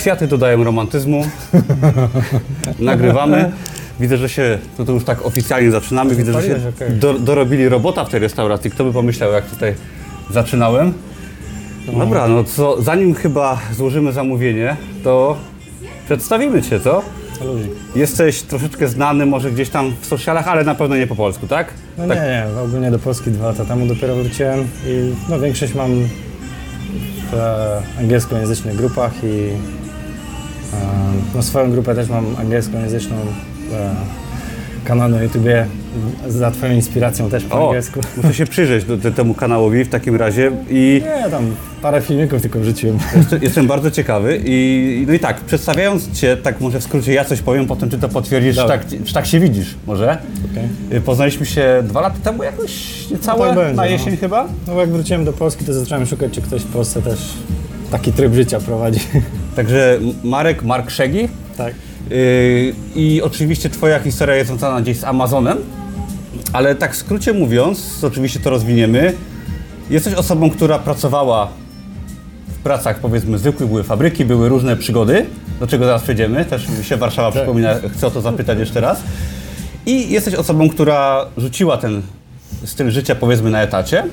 kwiaty dodają romantyzmu. Nagrywamy. Widzę, że się, to, to już tak oficjalnie zaczynamy, widzę, że się do, dorobili robota w tej restauracji. Kto by pomyślał, jak tutaj zaczynałem? Dobra, no co, zanim chyba złożymy zamówienie, to przedstawimy Cię, co? Jesteś troszeczkę znany może gdzieś tam w socialach, ale na pewno nie po polsku, tak? No tak. nie, nie, ogólnie do Polski dwa lata temu dopiero wróciłem i no większość mam w e, angielskojęzycznych grupach i no swoją grupę też mam angielskojęzyczną e, kanał na YouTubie za twoją inspiracją też po O, angielsku. muszę się przyjrzeć do, do temu kanałowi w takim razie i Nie, tam parę filmików tylko wrzuciłem. Jestem- Jestem bardzo ciekawy i no i tak, przedstawiając Cię, tak może w skrócie ja coś powiem, potem Ty to potwierdzisz, czy tak, czy tak się widzisz, może? Okej. Y, Poznaliśmy się dwa lata temu jakoś niecałe, No tak będzie, na no. jesień chyba? No bo jak wróciłem do Polski, to zacząłem szukać, czy ktoś w Polsce też taki tryb życia prowadzi. Także Marek, Mark Szegi tak. y, i oczywiście Twoja historia jest związana gdzieś z Amazonem, ale tak w skrócie mówiąc, oczywiście to rozwiniemy, jesteś osobą, która pracowała w pracach powiedzmy zwykłych, były fabryki, były różne przygody, do czego zaraz przejdziemy, też mi się Warszawa przypomina, chcę o to zapytać jeszcze raz. I jesteś osobą, która rzuciła ten styl życia powiedzmy na etacie,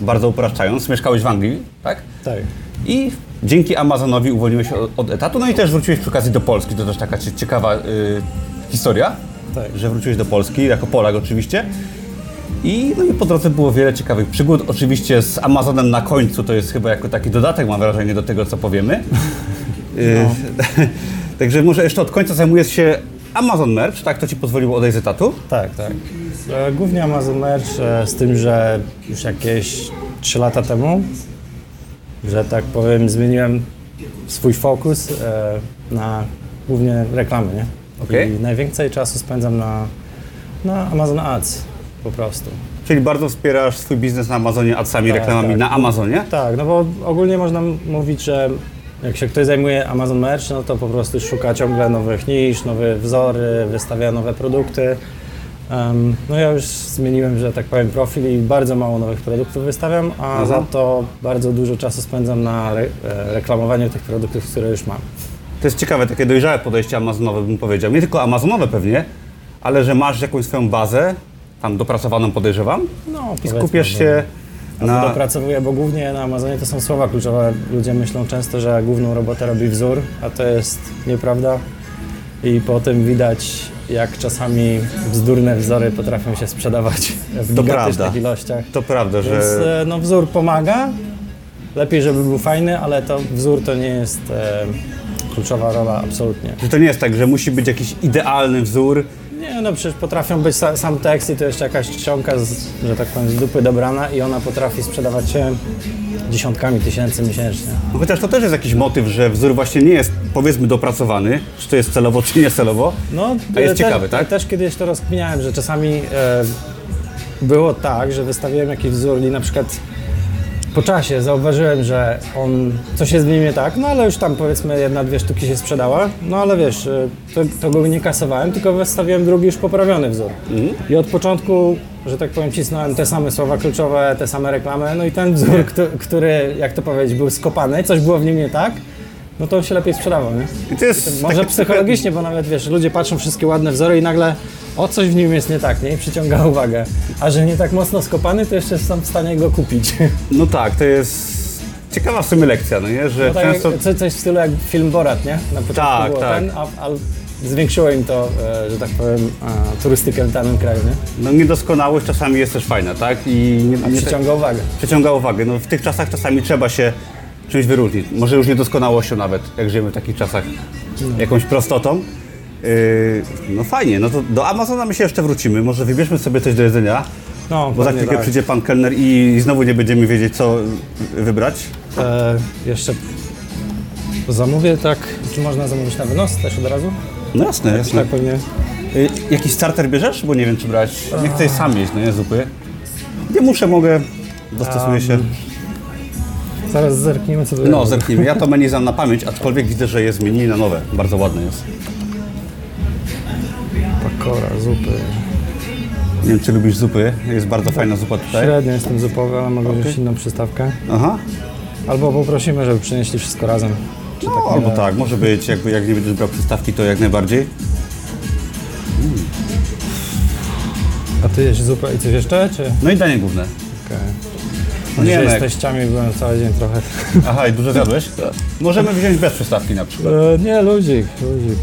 bardzo upraszczając, mieszkałeś w Anglii, tak? Tak. I dzięki Amazonowi uwolniłeś się od, od etatu, no i też wróciłeś przy okazji do Polski, to też taka cie- ciekawa y, historia, Tak. że wróciłeś do Polski, jako Polak oczywiście. I, no i po drodze było wiele ciekawych przygód. Oczywiście z Amazonem na końcu to jest chyba jako taki dodatek, mam wrażenie, do tego, co powiemy. Y, Także może jeszcze od końca zajmujesz się Amazon Merch, tak? To Ci pozwoliło odejść z etatu? Tak, tak. E, Głównie Amazon Merch, e, z tym, że już jakieś 3 lata temu, że tak powiem, zmieniłem swój fokus e, na głównie reklamy, nie? Okej. I najwięcej czasu spędzam na, na Amazon Ads po prostu. Czyli bardzo wspierasz swój biznes na Amazonie adsami, Tak, reklamami tak. na Amazonie? Tak, no bo ogólnie można m- mówić, że jak się ktoś zajmuje Amazon Merch, no to po prostu szuka ciągle nowych nisz, nowe wzory, wystawia nowe produkty. No ja już zmieniłem, że tak powiem, profil i bardzo mało nowych produktów wystawiam, a Mhm. za to bardzo dużo czasu spędzam na re, e, reklamowaniu tych produktów, które już mam. To jest ciekawe, takie dojrzałe podejście amazonowe bym powiedział. Nie tylko amazonowe pewnie, ale że masz jakąś swoją bazę, tam dopracowaną podejrzewam, No, i skupiasz się Na... na... Dopracowuję, bo głównie na Amazonie to są słowa kluczowe. Ludzie myślą często, że główną robotę robi wzór, a to jest nieprawda. I po tym widać, jak czasami bzdurne wzory potrafią się sprzedawać w To gigantycznych prawda. ilościach. To prawda, Więc że e, no, wzór pomaga. Lepiej, żeby był fajny, ale to wzór to nie jest e, kluczowa rola absolutnie. że to nie jest tak, że musi być jakiś idealny wzór. Nie, no przecież potrafią być sa, sam tekst i to jeszcze jakaś czcionka, z, że tak powiem, z dupy dobrana i ona potrafi sprzedawać się dziesiątkami tysięcy miesięcznie. No chociaż to też jest jakiś motyw, że wzór właśnie nie jest powiedzmy dopracowany, czy to jest celowo, czy niecelowo. No, A jest te- ciekawy, tak? Też kiedyś to rozkminiałem, że czasami e, było tak, że wystawiłem jakiś wzór i na przykład po czasie zauważyłem, że on, coś jest w nim nie tak, no ale już tam powiedzmy jedna, dwie sztuki się sprzedała, no ale wiesz, e, to, to go nie kasowałem, tylko wystawiłem drugi już poprawiony wzór. I od początku, że tak powiem, cisnąłem te same słowa kluczowe, te same reklamy, no i ten wzór, który jak to powiedzieć, był skopany, coś było w nim nie tak, no to on się lepiej sprzedawał, nie? I to jest Może takie- psychologicznie, bo nawet wiesz, ludzie patrzą wszystkie ładne wzory i nagle o coś w nim jest nie tak, nie? I przyciąga uwagę. A że nie tak mocno skopany, to jeszcze są w stanie go kupić. No tak, to jest ciekawa w sumie lekcja, no nie? Że No tak często... jak, co, coś w stylu jak film Borat, nie? Na początku Tak, było tak. ten, a, a zwiększyło im to, e, że tak powiem, a, turystykę w danym kraju, nie? No niedoskonałość czasami jest też fajna, tak? I nie, nie przyciąga uwagę. przyciąga uwagę. No w tych czasach czasami trzeba się czymś wyróżnić. Może już niedoskonałością nawet, jak żyjemy w takich czasach, jakąś prostotą. Yy, no fajnie, no to do Amazona my się jeszcze wrócimy. Może wybierzmy sobie coś do jedzenia, No, bo za chwilkę tak. przyjdzie pan kelner i znowu nie będziemy wiedzieć, co wybrać. E, jeszcze zamówię tak, czy można zamówić na wynos też od razu? No jasne, Czy jasne. tak pewnie? Yy, jakiś starter bierzesz? Bo nie wiem, czy brać. Nie chcę sam jeść, no nie, zupy. Nie muszę, mogę, dostosuję się. Zaraz zerkniemy, co tu No, jest. zerknijmy. Ja to menu znam na pamięć, aczkolwiek widzę, że jest menu na nowe. Bardzo ładne jest. Pakora, zupy. Nie wiem, czy lubisz zupy. Jest bardzo fajna zupa tutaj. Średnio jestem zupowy, ale mogę wziąć inną przystawkę. Aha. Albo poprosimy, żeby przynieśli wszystko razem. Czy No, tak albo tak, może być, jakby jak nie będziesz brał przystawki, to jak najbardziej. A ty jesz zupę i coś jeszcze, czy? No i danie główne. Okej. Nie, Dzisiaj z teściami byłem cały dzień trochę. Aha, i dużo zjadłeś? Możemy wziąć bez przystawki na przykład. E, nie, ludzik, ludzik.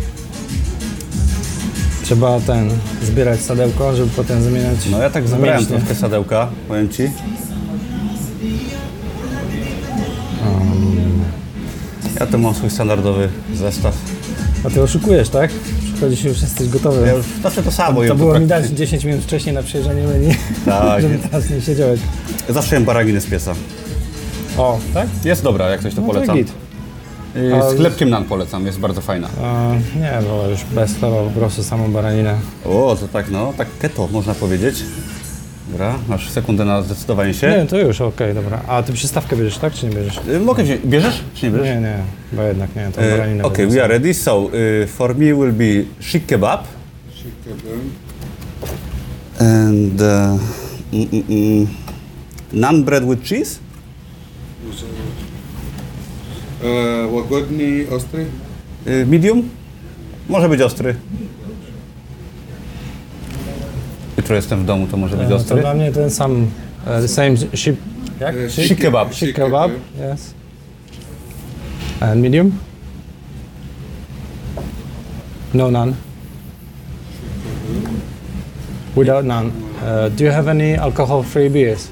Trzeba ten, zbierać sadełko, żeby potem zamieniać No ja tak mięśnie. troszkę sadełka, powiem Ci. Ja to mam swój standardowy zestaw. A ty oszukujesz, tak? Przychodzisz już jesteś gotowy. Ja już zawsze to samo. to jem było mi dać 10 minut wcześniej na przejrzenie menu, Tak, żeby teraz nie siedziałeś. zawsze jem baraginę z pieca. O, tak? Jest dobra, jak coś to No to polecam. git. Y, Z chlebkiem nan polecam, jest bardzo fajna. Nie, wolę już bez chleba, po prostu samą baraninę. O, to tak no, tak keto można powiedzieć. Dobra, masz sekundę na zdecydowanie się. Nie, to już, okej, dobra. A ty przystawkę bierzesz, tak, czy nie bierzesz? Y, Mogę wziąć, bierzesz czy nie bierzesz? Nie, nie, bo jednak nie, to baraninę. okay, będę we are ready. So, y, for me will be shish kebab and uh, mm, mm, mm, naan bread with cheese. Uh, łagodniej, ostry? Y, medium. Może być ostry. Jutro jestem w domu, to może być E, To dla mnie ten sam, e, the same ship, jak? E, Shish kebab. Shish kebab, yes. And medium? No none. Without none. Uh, do you have any alcohol-free beers?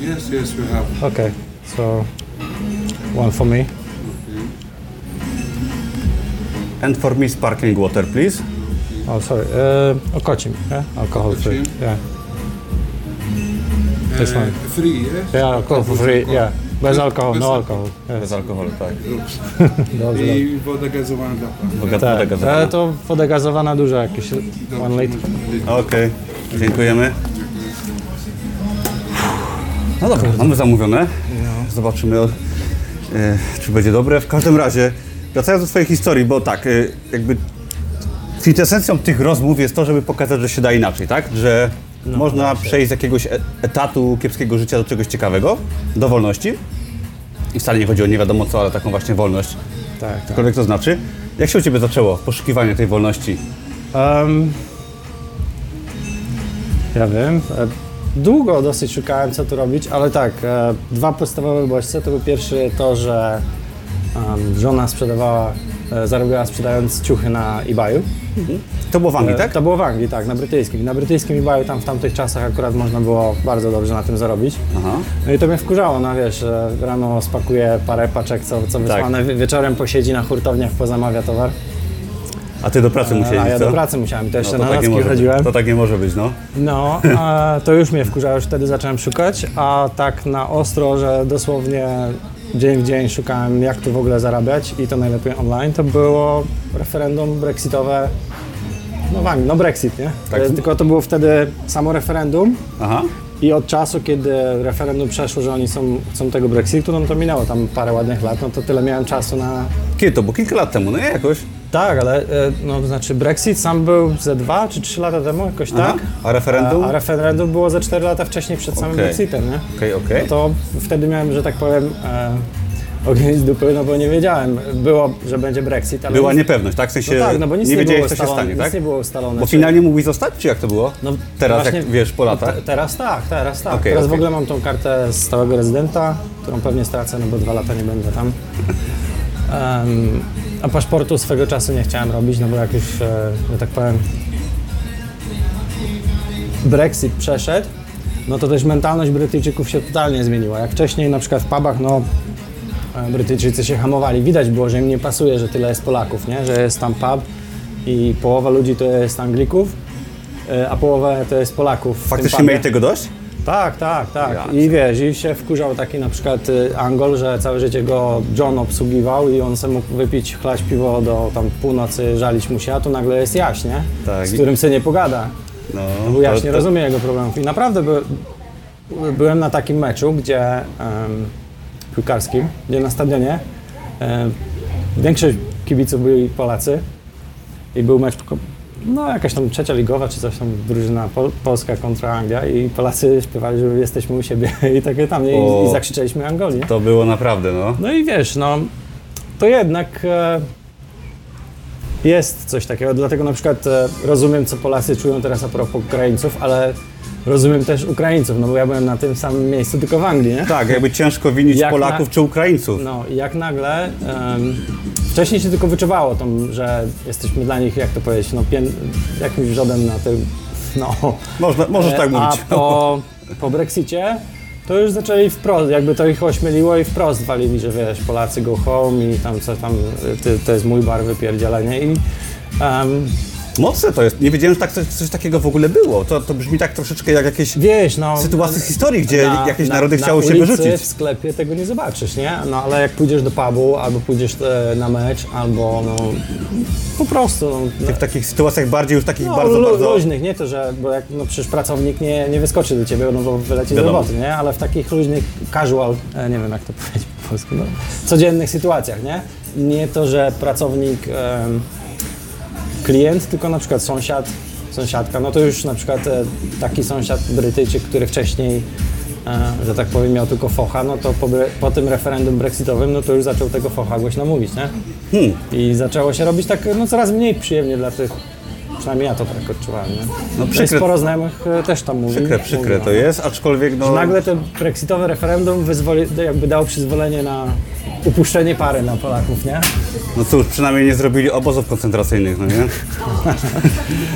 Yes, yes, we have. Okay, so one for me. And for me sparkling water, please. Oh, sorry. Uh, Okocim, yeah? Alcohol-free. Okocim. Yeah. This one. Free, yes? Yeah, alcohol-free, yeah. Bez alkoholu, Bez no alkoholu. alkohol. Yes. Bez alkoholu, tak. Dobrze. I woda gazowana dla pana. Tak, woda gazowana. ale to woda gazowana duża, jakieś one liter. Okej, dziękujemy. No dobra, mamy zamówione. Zobaczymy, e, czy będzie dobre. W każdym razie, wracając do Twojej historii, bo tak, e, jakby kwintesencją tych rozmów jest to, żeby pokazać, że się da inaczej, tak? Że można przejść z jakiegoś e- etatu kiepskiego życia do czegoś ciekawego, do wolności. I wcale nie chodzi o nie wiadomo co, ale taką właśnie wolność, Tak, tak. cokolwiek to znaczy. Jak się u Ciebie zaczęło poszukiwanie tej wolności? Um, ja wiem. e, Długo dosyć szukałem, co tu robić, ale tak, e, dwa podstawowe bodźce. To był pierwszy to, że em, żona sprzedawała, zarobiła sprzedając ciuchy na eBayu. To było w Anglii, E, tak? To było w Anglii, tak, na brytyjskim. Na brytyjskim eBayu tam w tamtych czasach akurat można było bardzo dobrze na tym zarobić. Aha. No i to mnie wkurzało, no wiesz, że rano spakuje parę paczek, co, co wysłane, Wi- wieczorem posiedzi na hurtowniach, pozamawia towar. A Ty do pracy musiałeś, A ja co? do pracy musiałem, to jeszcze No, na to, tak nie chodziłem. to tak nie może być, no. No, to już mnie wkurzało, już wtedy zacząłem szukać, a tak na ostro, że dosłownie dzień w dzień szukałem, jak tu w ogóle zarabiać i to najlepiej online, to było referendum brexitowe, no w Anglii, no Brexit, nie? Tak. E, Tylko to było wtedy samo referendum Aha. i od czasu, kiedy referendum przeszło, że oni są, chcą tego Brexitu, no to minęło tam parę ładnych lat, no to tyle miałem czasu na... Kiedy to? Bo kilka lat temu, no nie jakoś. Tak, ale e, no, to znaczy Brexit sam był ze dwa czy trzy lata temu, jakoś Aha. tak. A referendum? A, a referendum było ze 4 lata wcześniej przed samym Okej. Brexitem, nie? Okej, okej. No to wtedy miałem, że tak powiem, e, ogień z dupy, no bo nie wiedziałem. Było, że będzie Brexit, ale Była nic, niepewność, tak? W sensie no tak, no bo nic nie nie, wiedziałeś, było co się stanie, nic tak? nie było ustalone. Bo czy- finalnie mógłbyś zostać, czy jak to było? no, Teraz, właśnie- jak wiesz, po latach? Te, teraz tak, teraz tak. Okej, teraz w ogóle mam tą kartę stałego rezydenta, którą pewnie stracę, no bo dwa lata nie będę tam. Em, a paszportu swego czasu nie chciałem robić, no bo jak już, e, że tak powiem, Brexit przeszedł, no to też mentalność Brytyjczyków się totalnie zmieniła. Jak wcześniej na przykład w pubach, no e, Brytyjczycy się hamowali. Widać było, że im nie pasuje, że tyle jest Polaków, nie? że jest tam pub i połowa ludzi to jest Anglików, e, a połowa to jest Polaków. Faktycznie mieli tego dość? Tak, tak, tak. Ja I wiesz, i się wkurzał taki na przykład y, Angol, że całe życie go John obsługiwał i on sobie mógł wypić, chlać piwo do tam północy, żalić mu się, a tu nagle jest Jaś, nie? Tak. Z którym sobie nie pogada. No, Bo Jaś to- nie to- rozumie jego problemów. I naprawdę by, byłem na takim meczu, gdzie em, piłkarskim, gdzie na stadionie em, większość kibiców byli Polacy i był mecz no jakaś tam trzecia ligowa czy coś tam drużyna Pol Polska kontra Anglia i Polacy śpiewali, że jesteśmy u siebie i takie tam? I, i zakrzyczeliśmy Angolii. To było naprawdę, no. No i wiesz, no to jednak e, jest coś takiego. Dlatego na przykład e, rozumiem, co Polacy czują teraz a propos Ukraińców, ale rozumiem też Ukraińców, no bo ja byłem na tym samym miejscu, tylko w Anglii, nie? Tak, jakby ciężko winić Jak Polaków na- czy Ukraińców. No i jak nagle, em, wcześniej się tylko wyczuwało, że jesteśmy dla nich, jak to powiedzieć, no pię, jakimś wrzodem na tym, no. Można, możesz tak E, mówić. A po, po Brexicie to już zaczęli wprost, jakby to ich ośmieliło i wprost walili, że wiesz, Polacy go home i tam co tam, ty, to jest mój bar wypierdzielenie i em, Mocne to jest. Nie wiedziałem, że tak, coś, coś takiego w ogóle było. To, to brzmi tak troszeczkę jak jakieś wiesz, no... sytuacje z historii, gdzie jakieś narody chciały na się wyrzucić. w sklepie tego nie zobaczysz, nie? No ale jak pójdziesz do pubu, albo pójdziesz e, na mecz, albo no po prostu, no, W takich sytuacjach bardziej już takich no, bardzo, bardzo... luźnych, nie to, że, bo jak, no przecież pracownik nie, nie wyskoczy do ciebie, no bo wyleci z Wiadomo. roboty, nie? Ale w takich luźnych, casual, e, nie wiem jak to powiedzieć po polsku, no, codziennych sytuacjach, nie? Nie to, że pracownik, em, klient, tylko na przykład sąsiad, sąsiadka, no to już na przykład e, taki sąsiad Brytyjczyk, który wcześniej e, że tak powiem, miał tylko focha, no to po, po tym referendum brexitowym, no to już zaczął tego focha głośno mówić, nie? Hmm. I zaczęło się robić tak, no coraz mniej przyjemnie dla tych, przynajmniej ja to tak odczuwałem, nie? No przykre- Sporo znajomych e, też tam mówi. Przykre, przykre mówi, to no. jest, aczkolwiek no... Nagle to brexitowe referendum wyzwoli, jakby dało przyzwolenie na upuszczenie pary na Polaków, nie? No cóż, przynajmniej nie zrobili obozów koncentracyjnych, no nie?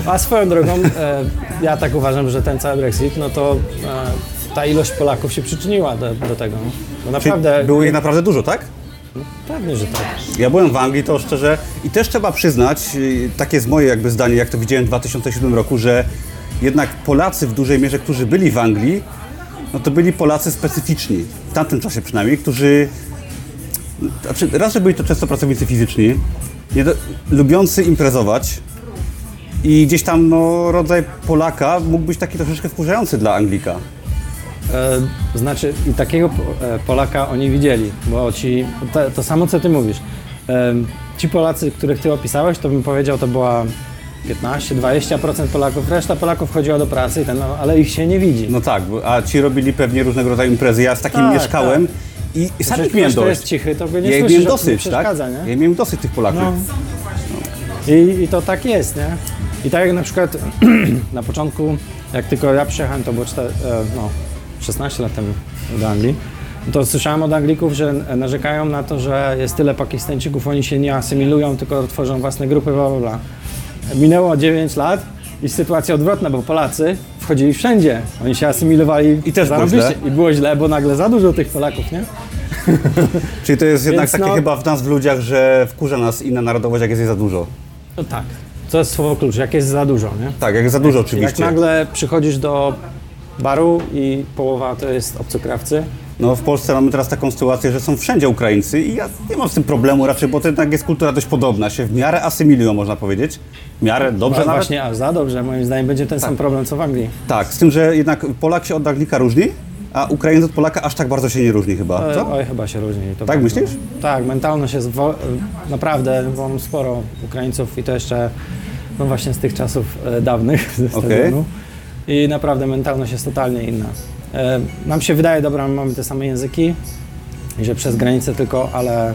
A swoją drogą, e, ja tak uważam, że ten cały Brexit, no to e, ta ilość Polaków się przyczyniła do, do tego. No. Bo Czyli naprawdę, było ich naprawdę dużo, tak? pewnie, że tak. Ja byłem w Anglii, to szczerze, i też trzeba przyznać, yy, takie jest moje jakby zdanie, jak to widziałem w 2007 roku, że jednak Polacy w dużej mierze, którzy byli w Anglii, no to byli Polacy specyficzni, w tamtym czasie przynajmniej, którzy, znaczy raz, że byli to często pracownicy fizyczni, lubiący imprezować i gdzieś tam no, rodzaj Polaka mógł być taki troszeczkę wkurzający dla Anglika. E, znaczy, i takiego e, Polaka oni widzieli, bo ci, to, to samo co ty mówisz. E, ci Polacy, których ty opisałeś, to bym powiedział, to była 15-20% Polaków, reszta Polaków chodziła do pracy, ten, no, ale ich się nie widzi. No tak, a ci robili pewnie różnego rodzaju imprezy. Ja z takim Tak, mieszkałem i, i sam ich miałem ktoś, kto dość. jest cichy, to go nie ja słyszysz, miałem dosyć, tak? przeszkadza, nie? Ja miałem dosyć tych Polaków. No. I, I to tak jest, nie? I tak jak na przykład na początku, jak tylko ja przyjechałem, to było e, no, 16 lat temu do Anglii, to słyszałem od Anglików, że narzekają na to, że jest tyle Pakistańczyków, oni się nie asymilują, tylko tworzą własne grupy, bla, bla, bla. Minęło 9 lat i sytuacja odwrotna, bo Polacy wchodzili wszędzie. Oni się asymilowali I też było źle. I było źle, bo nagle za dużo tych Polaków, nie? Czyli to jest jednak Więc takie no- chyba w nas w ludziach, że wkurza nas inna narodowość, jak jest jej za dużo. No tak. To jest słowo klucz, jak jest za dużo, nie? Tak, jak jest za dużo Jak oczywiście. nagle przychodzisz do baru i połowa to jest obcokrawcy, No w Polsce mamy teraz taką sytuację, że są wszędzie Ukraińcy i ja nie mam z tym problemu raczej, bo to jednak jest kultura dość podobna, się w miarę asymilują można powiedzieć. W miarę dobrze no nawet. właśnie, a za dobrze, moim zdaniem będzie ten sam problem co w Anglii. Tak, z tym, że jednak Polak się od Anglika różni, a Ukraińc od Polaka aż tak bardzo się nie różni chyba. Co? Oj, chyba się różni. Tak myślisz? Tak, mentalność jest naprawdę, bo mam sporo Ukraińców i to jeszcze, no właśnie z tych czasów e, dawnych, ze stadionu. I naprawdę mentalność jest totalnie inna. E, nam się wydaje, dobra, my mamy te same języki, i że przez granicę tylko, ale...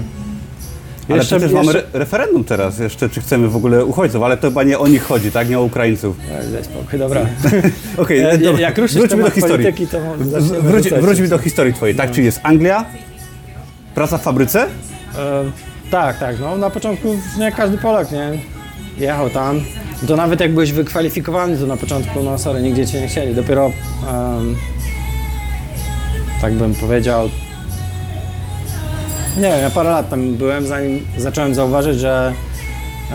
Ale jeszcze- przecież mamy re referendum teraz jeszcze, czy chcemy w ogóle uchodźców, ale to chyba nie o nich chodzi, tak? Nie o Ukraińców. Daj, spokój, dobra. Okej, E, dobra. jak ruszysz wróćmy do historii. polityki, to Wróć, wróćmy do historii twojej, tak? Czyli jest Anglia, praca w fabryce, E, tak, tak. No, na początku nie każdy Polak, nie? Jechał tam. To nawet jak byłeś wykwalifikowany, to na początku, no sorry, nigdzie cię nie chcieli. Dopiero, em, tak bym powiedział, nie wiem, ja parę lat tam byłem, zanim zacząłem zauważyć, że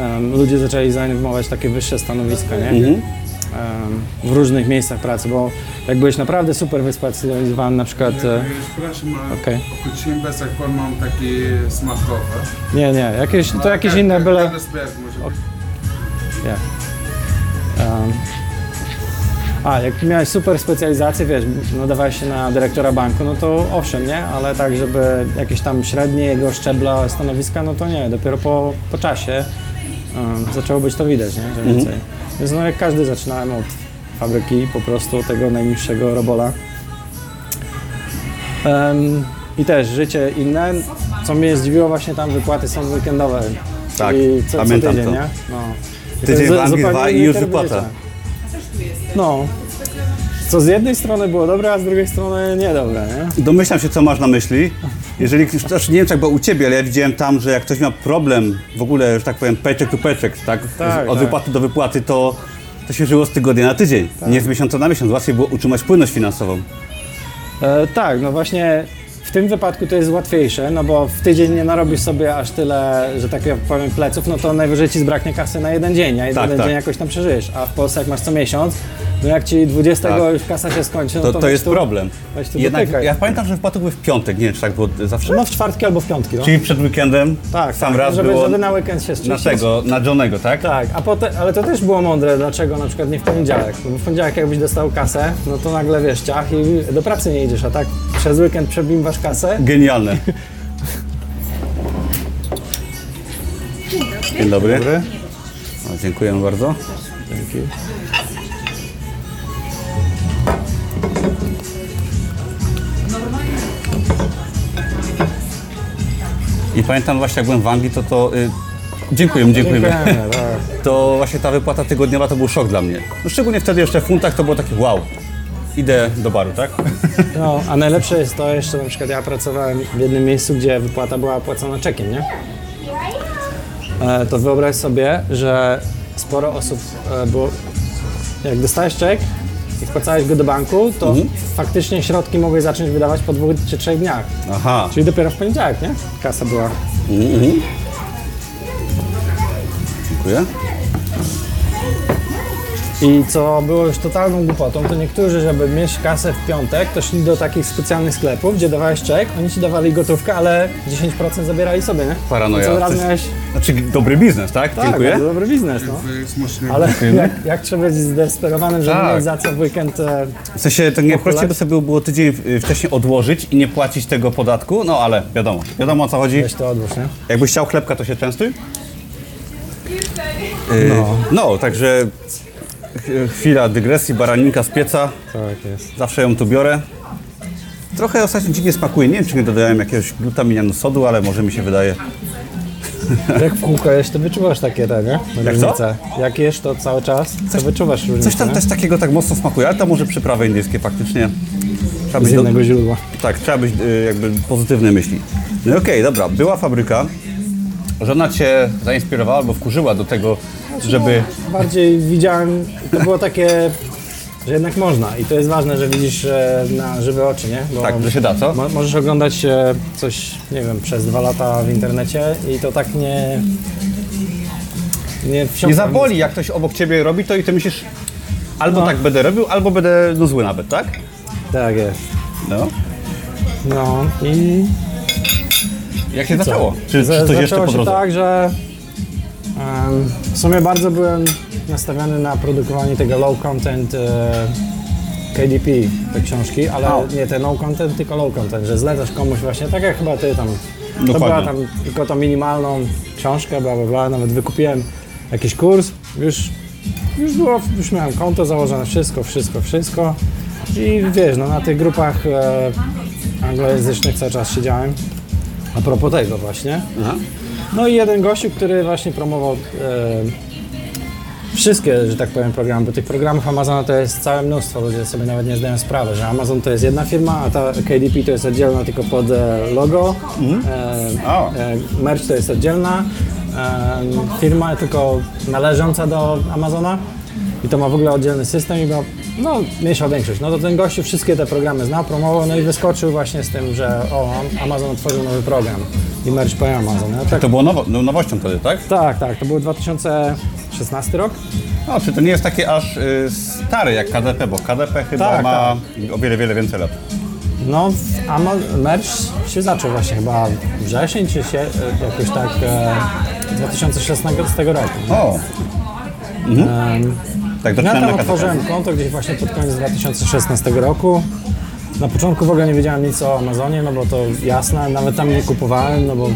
um, ludzie zaczęli zajmować takie wyższe stanowiska, nie? Mhm. Um, w różnych miejscach pracy, bo jak byłeś naprawdę super wyspecjalizowany, na przykład... e, Przepraszam, ale Okej. określiłem bez jak pan mam taki smakowe. Nie, nie, jakieś, to jakieś inne byle... Nie a, jak miałeś super specjalizację, wiesz, nadawałeś się na dyrektora banku, no to owszem, nie? Ale tak, żeby jakieś tam średniego szczebla stanowiska, no to nie. Dopiero po, po czasie um, zaczęło być to widać, nie? Że więcej. Więc no jak każdy zaczynałem od fabryki, po prostu tego najniższego robola. Em, I też życie inne. Co co mnie zdziwiło właśnie tam wypłaty są weekendowe. Tak, I co, co pamiętam tydzień, to. nie? No. I Tydzień w Anglii, dwa i już wypłata. życia. No. Co z jednej strony było dobre, a z drugiej strony niedobre, nie? Domyślam się, co masz na myśli. Jeżeli, też nie wiem, jak było u Ciebie, ale ja widziałem tam, że jak ktoś ma problem w ogóle, że tak powiem, paycheck to paycheck, tak? Tak, Od tak. wypłaty do wypłaty, to, to się żyło z tygodnia na tydzień, nie z miesiąca na miesiąc. Łatwiej było utrzymać płynność finansową. E, tak, no właśnie w tym wypadku to jest łatwiejsze, no bo w tydzień nie narobisz sobie aż tyle, że tak powiem, pleców, no to najwyżej ci zbraknie kasy na jeden dzień, a jeden Tak, tak. dzień jakoś tam przeżyjesz. A w Polsce jak masz co miesiąc, no jak ci 20 Tak. już kasa się skończy, no To, to, to jest tu, problem. Tu Jednak dotykaj. ja pamiętam, że były w piątek, nie wiem, czy tak było zawsze. No w czwartki albo w piątki, no. Czyli przed weekendem tak, sam tak, raz żeby, było żeby na weekend się na tego, na Johnego, tak? Tak, a potem, ale to też było mądre, dlaczego na przykład nie w poniedziałek. Bo w poniedziałek jakbyś dostał kasę, no to nagle wiesz, ciach i do pracy nie idziesz, a tak przez weekend przebimwasz kasę. Genialne. Dzień dobry. O, dziękujemy bardzo. Dzięki. I pamiętam właśnie jak byłem w Anglii, to to... Y, dziękujemy, dziękujemy. Dziękujemy, tak. To właśnie ta wypłata tygodniowa to był szok dla mnie. No, szczególnie wtedy jeszcze w funtach to było takie wow. Idę do baru, tak? No, a najlepsze jest to jeszcze, na przykład ja pracowałem w jednym miejscu, gdzie wypłata była płacona czekiem, nie? E, to wyobraź sobie, że sporo osób e, było, jak dostałeś czek i wpłacałeś go do banku, to faktycznie środki mogłeś zacząć wydawać po dwóch czy trzech dniach. Aha. Czyli dopiero w poniedziałek, nie? Kasa była. Mhm. Dziękuję. I co było już totalną głupotą, to niektórzy, żeby mieć kasę w piątek, to szli do takich specjalnych sklepów, gdzie dawałeś czek, oni ci dawali gotówkę, ale 10% zabierali sobie, nie? Paranoja. I co Coś- miałeś... Znaczy dobry biznes, tak? Tak, Dziękuję. bardzo dobry biznes, no. To. Ale jak, jak trzeba być zdesperowanym, żeby Tak. mieć za co w weekend... E, W sensie tak nie prościej by sobie było, tydzień y, wcześniej odłożyć i nie płacić tego podatku, no ale wiadomo, wiadomo o co chodzi. weź to odłóż, nie? Jakbyś chciał chlebka, to się częstuj. No. no, także chwila dygresji, baraninka z pieca, Tak jest. zawsze ją tu biorę. Trochę ostatnio dziwnie smakuje, nie wiem czy nie dodałem jakiegoś glutaminianu sodu, ale może mi się wydaje. Jak w kółko jesz, to wyczuwasz takie te, nie? Jak co? Różnice. Jak jesz to cały czas, to wyczuwasz różnicę, Coś tam nie? też takiego tak mocno smakuje, ale to może przyprawy indyjskie faktycznie. Trzeba Z być do- innego źródła. Tak, trzeba być y, jakby pozytywne myśli. No i okej, dobra, była fabryka. Żona cię zainspirowała albo wkurzyła do tego, żeby... Bardziej widziałem, to było takie, że jednak można i to jest ważne, że widzisz e, na żywe oczy, nie? Bo Tak, że się da, co? mo- możesz oglądać e, coś, nie wiem, przez dwa lata w internecie i to tak nie... Nie, wsiąka. Nie zaboli, jak ktoś obok ciebie robi to i ty myślisz, albo tak będę robił, albo będę no zły nawet, tak? Tak jest. No. No i Jak się zaczęło? Czy, czy Za- coś jeszcze zaczęło po się drodze? tak, że w sumie bardzo byłem nastawiony na produkowanie tego low content e, KDP, te książki, ale nie te no content, tylko low content, że zlecasz komuś właśnie, tak jak chyba ty tam. To Dokładnie. była tam tylko tą minimalną książkę, bla, bla, bla, nawet wykupiłem jakiś kurs, już, już było, już miałem konto założone, wszystko, wszystko, wszystko i wiesz, no na tych grupach e, anglojęzycznych cały czas siedziałem, a propos tego właśnie. Aha. No i jeden gościu, który właśnie promował e, wszystkie, że tak powiem, programy, bo tych programów Amazona to jest całe mnóstwo, ludzie sobie nawet nie zdają sprawy, że Amazon to jest jedna firma, a ta KDP to jest oddzielna tylko pod e, logo, e, O. e, merch to jest oddzielna e, firma, tylko należąca do Amazona i to ma w ogóle oddzielny system i ma no, mniejsza większość. No to ten gościu wszystkie te programy znał, promował, no i wyskoczył właśnie z tym, że o, Amazon otworzył nowy program i merch po Amazon. Tak To było nowo, no, nowością wtedy, tak? tak, tak, to był 2016 rok. No, czy to nie jest takie aż y, stare jak KDP, bo KDP chyba Tak, ma o wiele, wiele więcej lat. No, a ma- merch się zaczął właśnie chyba wrzesień, czy się, e, jakoś tak e, 2016 roku. O! Em, Tak, ja tam otworzyłem konto gdzieś właśnie pod koniec 2016 roku. Na początku w ogóle nie wiedziałem nic o Amazonie, no bo to jasne, nawet tam nie kupowałem, no bo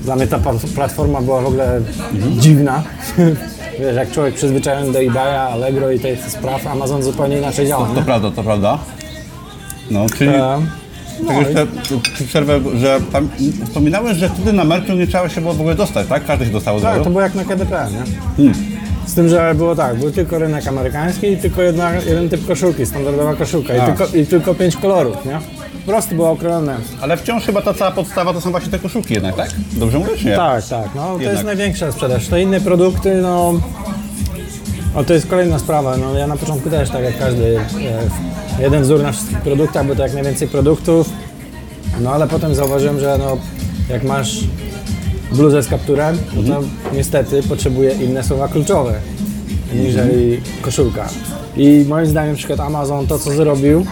dla mnie ta platforma była w ogóle dziwna. Wiesz, jak człowiek przyzwyczajony do eBaya, Allegro i tych spraw, Amazon zupełnie inaczej działa, To nie? prawda, to prawda. No, czyli E, Tak jeszcze przerwę, że tam wspominałeś, że wtedy na merchu nie trzeba się było w ogóle dostać, tak? Każdy się dostał od Tak, to było jak na KDP, nie? Hmm. Z tym, że było tak, był tylko rynek amerykański i tylko jedna, jeden typ koszulki, standardowa koszulka i A. tylko, i tylko pięć kolorów, nie? Po prostu było okrojone. Ale wciąż chyba ta cała podstawa to są właśnie te koszulki jednak, tak? Dobrze mówię, czy nie? Tak, tak, no to Jednak. jest największa sprzedaż. Te inne produkty, no... O, to jest kolejna sprawa, no ja na początku też, tak jak każdy, e, jeden wzór na wszystkich produktach, bo to jak najwięcej produktów, no ale potem zauważyłem, że no, jak masz bluzę z kapturem, no to niestety potrzebuje inne słowa kluczowe, niżeli koszulka. I moim zdaniem na przykład Amazon to, co zrobił,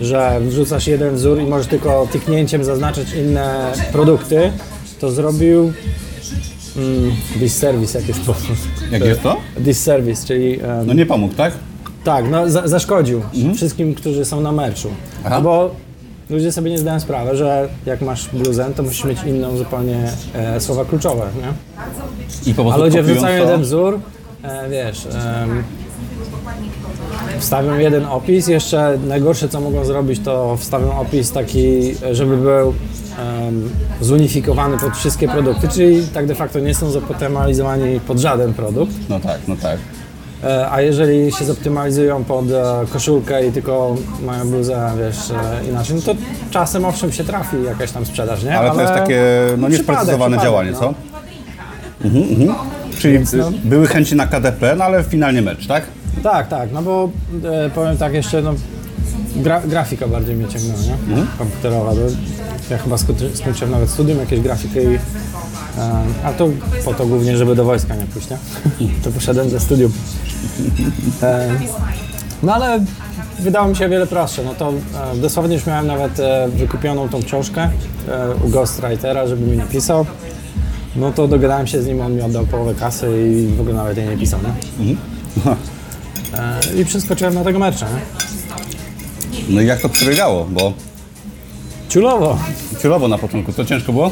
że wrzucasz jeden wzór i możesz tylko tyknięciem zaznaczyć inne produkty, to zrobił mm, disservice jakiś sposób. Jak jest to? Disservice, czyli em, No nie pomógł, tak? tak, no za, zaszkodził wszystkim, którzy są na meczu. Aha. Bo ludzie sobie nie zdają sprawy, że jak masz bluzę, to musisz mieć inną zupełnie e, słowa kluczowe, nie? I po A ludzie wrzucają jeden wzór, e, wiesz, em, wstawią jeden opis, jeszcze najgorsze co mogą zrobić to wstawią opis taki, żeby był em, zunifikowany pod wszystkie produkty, czyli tak de facto nie są zoptymalizowani pod żaden produkt. No tak, no tak. E, A jeżeli się zoptymalizują pod e, koszulkę i tylko mają bluzę, wiesz, e, inaczej, no to czasem owszem się trafi jakaś tam sprzedaż, nie? Ale, to jest takie no, przypadek, niesprecyzowane działanie, no. co? Mhm, mhm. Czyli no. były chęci na KDP, no ale finalnie mecz, tak? Tak, tak, no bo e, powiem tak jeszcze, no gra, grafika bardziej mnie ciągnęła, nie? Mhm. Komputerowa. Bo ja chyba skończy, skończyłem nawet studium jakieś grafiki, i, a to po to głównie, żeby do wojska nie pójść, nie? to poszedłem ze studium. E, no ale wydało mi się wiele prostsze. No to e, dosłownie już miałem nawet e, wykupioną tą książkę u ghostwritera, żeby mi napisał. No to dogadałem się z nim, on mi oddał połowę kasy i w ogóle nawet jej nie pisał, nie? I przeskoczyłem na tego mecza, nie? No i jak to przebiegało, bo Ciulowo. ciulowo na początku, to ciężko było?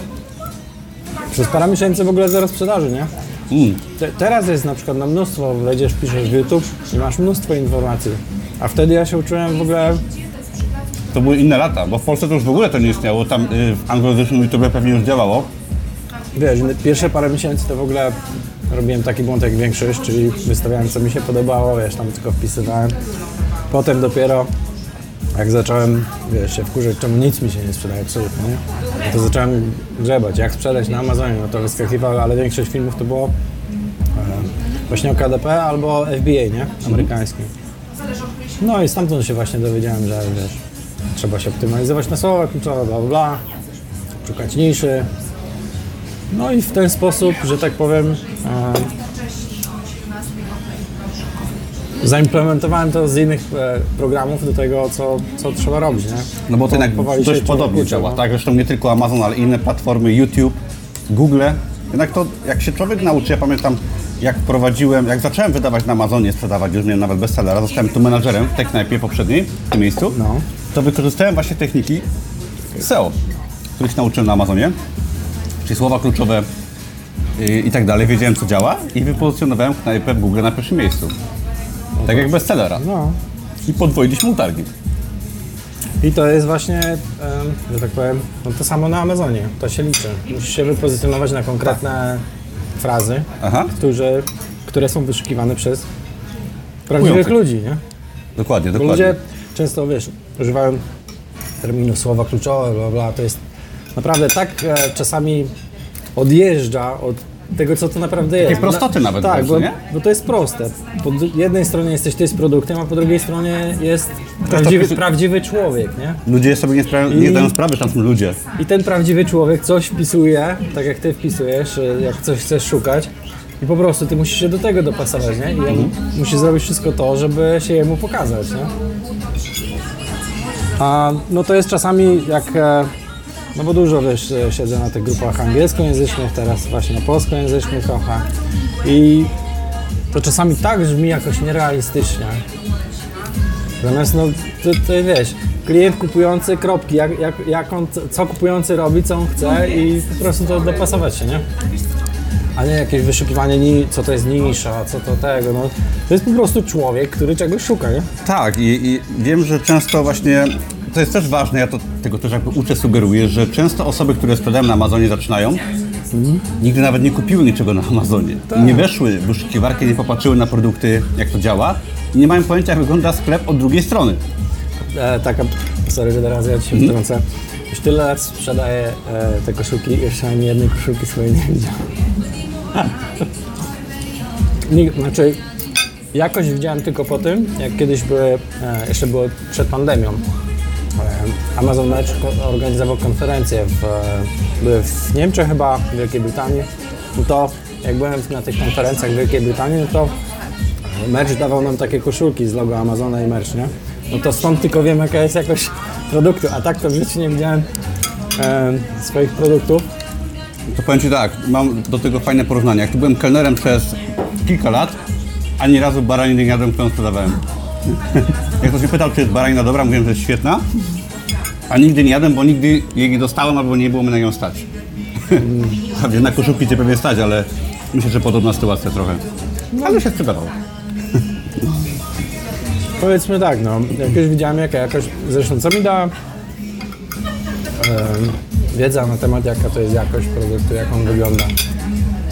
Przez parę miesięcy w ogóle zero sprzedaży, nie? Mm. Te, teraz jest na przykład na mnóstwo, wejdziesz, piszesz w YouTube i masz mnóstwo informacji. A wtedy ja się uczyłem w ogóle, To były inne lata, bo w Polsce to już w ogóle to nie istniało, tam y, w anglojęzycznym YouTube pewnie już działało. wiesz, pierwsze parę miesięcy to w ogóle robiłem taki błąd jak większość, czyli wystawiałem co mi się podobało, wiesz, tam tylko wpisywałem. Potem dopiero jak zacząłem, wiesz, się wkurzać, czemu nic mi się nie sprzedaje absolutnie, nie? No to zacząłem grzebać, jak sprzedać na Amazonie, no to wyskakiwało, ale większość filmów to było e, właśnie o KDP albo FBA, nie? Amerykańskim. No i stamtąd się właśnie dowiedziałem, że wiesz, trzeba się optymalizować na słowa kluczowe, bla, bla, szukać niszy. No i w ten sposób, że tak powiem, e, zaimplementowałem to z innych e, programów do tego, co, co trzeba robić, nie? No bo to jednak dość się podobnie działa, no. tak? Zresztą nie tylko Amazon, ale inne platformy, YouTube, Google. Jednak to, jak się człowiek nauczy, ja pamiętam, jak prowadziłem, jak zacząłem wydawać na Amazonie, sprzedawać, już miałem nawet bestsellera, zostałem tu menadżerem w tej knajpie poprzedniej, w tym miejscu, No. to wykorzystałem właśnie techniki SEO, których nauczyłem na Amazonie, czyli słowa kluczowe i, i tak dalej, wiedziałem co działa i wypozycjonowałem knajpę w Google na pierwszym miejscu. Tak jak bestsellera. No. I podwoiliśmy targi. I to jest właśnie, em, że tak powiem, no to samo na Amazonie, to się liczy. Musisz się wypozycjonować na konkretne frazy, Aha, które, które są wyszukiwane przez prawdziwych ludzi, nie? dokładnie, Bo dokładnie. ludzie często, wiesz, używają terminu słowa kluczowe, bla, bla, to jest naprawdę tak e, czasami odjeżdża od tego, co to naprawdę jest. prostoty nawet Tak, bo, nie? bo to jest proste. Po jednej stronie jesteś ty z produktem, a po drugiej stronie jest prawdziwy, prawdziwy człowiek, nie? Ludzie sobie nie, spra- nie I- zdają sprawy, że tam są ludzie. I ten prawdziwy człowiek coś wpisuje, tak jak ty wpisujesz, e, jak coś chcesz szukać. I po prostu ty musisz się do tego dopasować, nie? I on Mhm. musi zrobić wszystko to, żeby się jemu pokazać, nie? A no to jest czasami jak, e, no bo dużo wiesz, e, siedzę na tych grupach angielskojęzycznych, teraz właśnie polskojęzycznych trochę. I to czasami tak brzmi jakoś nierealistycznie. Zamiast no, to, to wiesz, klient kupujący kropki, jak, jak, jak on, co kupujący robi, co on chce i po prostu to dopasować się, nie? A nie jakieś wyszukiwanie, ni- co to jest nisza, co to tego, no. To jest po prostu człowiek, który czegoś szuka, nie? Tak, i, i wiem, że często właśnie to jest też ważne, ja to, tego też jakby uczę, sugeruję, że często osoby, które sprzedają na Amazonie zaczynają, nigdy nawet nie kupiły niczego na Amazonie. Nie weszły w wyszukiwarkę, nie popatrzyły na produkty, jak to działa i nie mają pojęcia, jak wygląda sklep od drugiej strony. E, taka, sorry, że teraz ja ci się wtrącę. Już tyle lat sprzedaję e, te koszulki i jeszcze ani jednej koszulki swojej nie widziałem. Nie, znaczy, jakoś widziałem tylko po tym, jak kiedyś były, e, jeszcze było przed pandemią, Amazon Match organizował konferencję w, w Niemczech chyba, w Wielkiej Brytanii. No to jak byłem na tych konferencjach w Wielkiej Brytanii, no to Merch dawał nam takie koszulki z logo Amazona i Merch, nie? No to stąd tylko wiem, jaka jest jakość produktu, a tak to w życiu nie widziałem e, swoich produktów. To powiem Ci tak, mam do tego fajne porównanie. Jak tu byłem kelnerem przez kilka lat, ani razu baraniny nie jadłem, którą sprzedawałem. Jak ktoś mnie pytał, czy jest baranina dobra, mówiłem, że jest świetna, a nigdy nie jadłem, bo nigdy jej nie dostałem, albo nie było mi na nią stać. Prawdzie na koszulki Cię pewnie stać, ale myślę, że podobna sytuacja trochę. Ale się sprzedawało. Powiedzmy tak, no, jak już widziałem jaka jakość, zresztą co mi da em, wiedza na temat jaka to jest jakość produktu, jak on wygląda.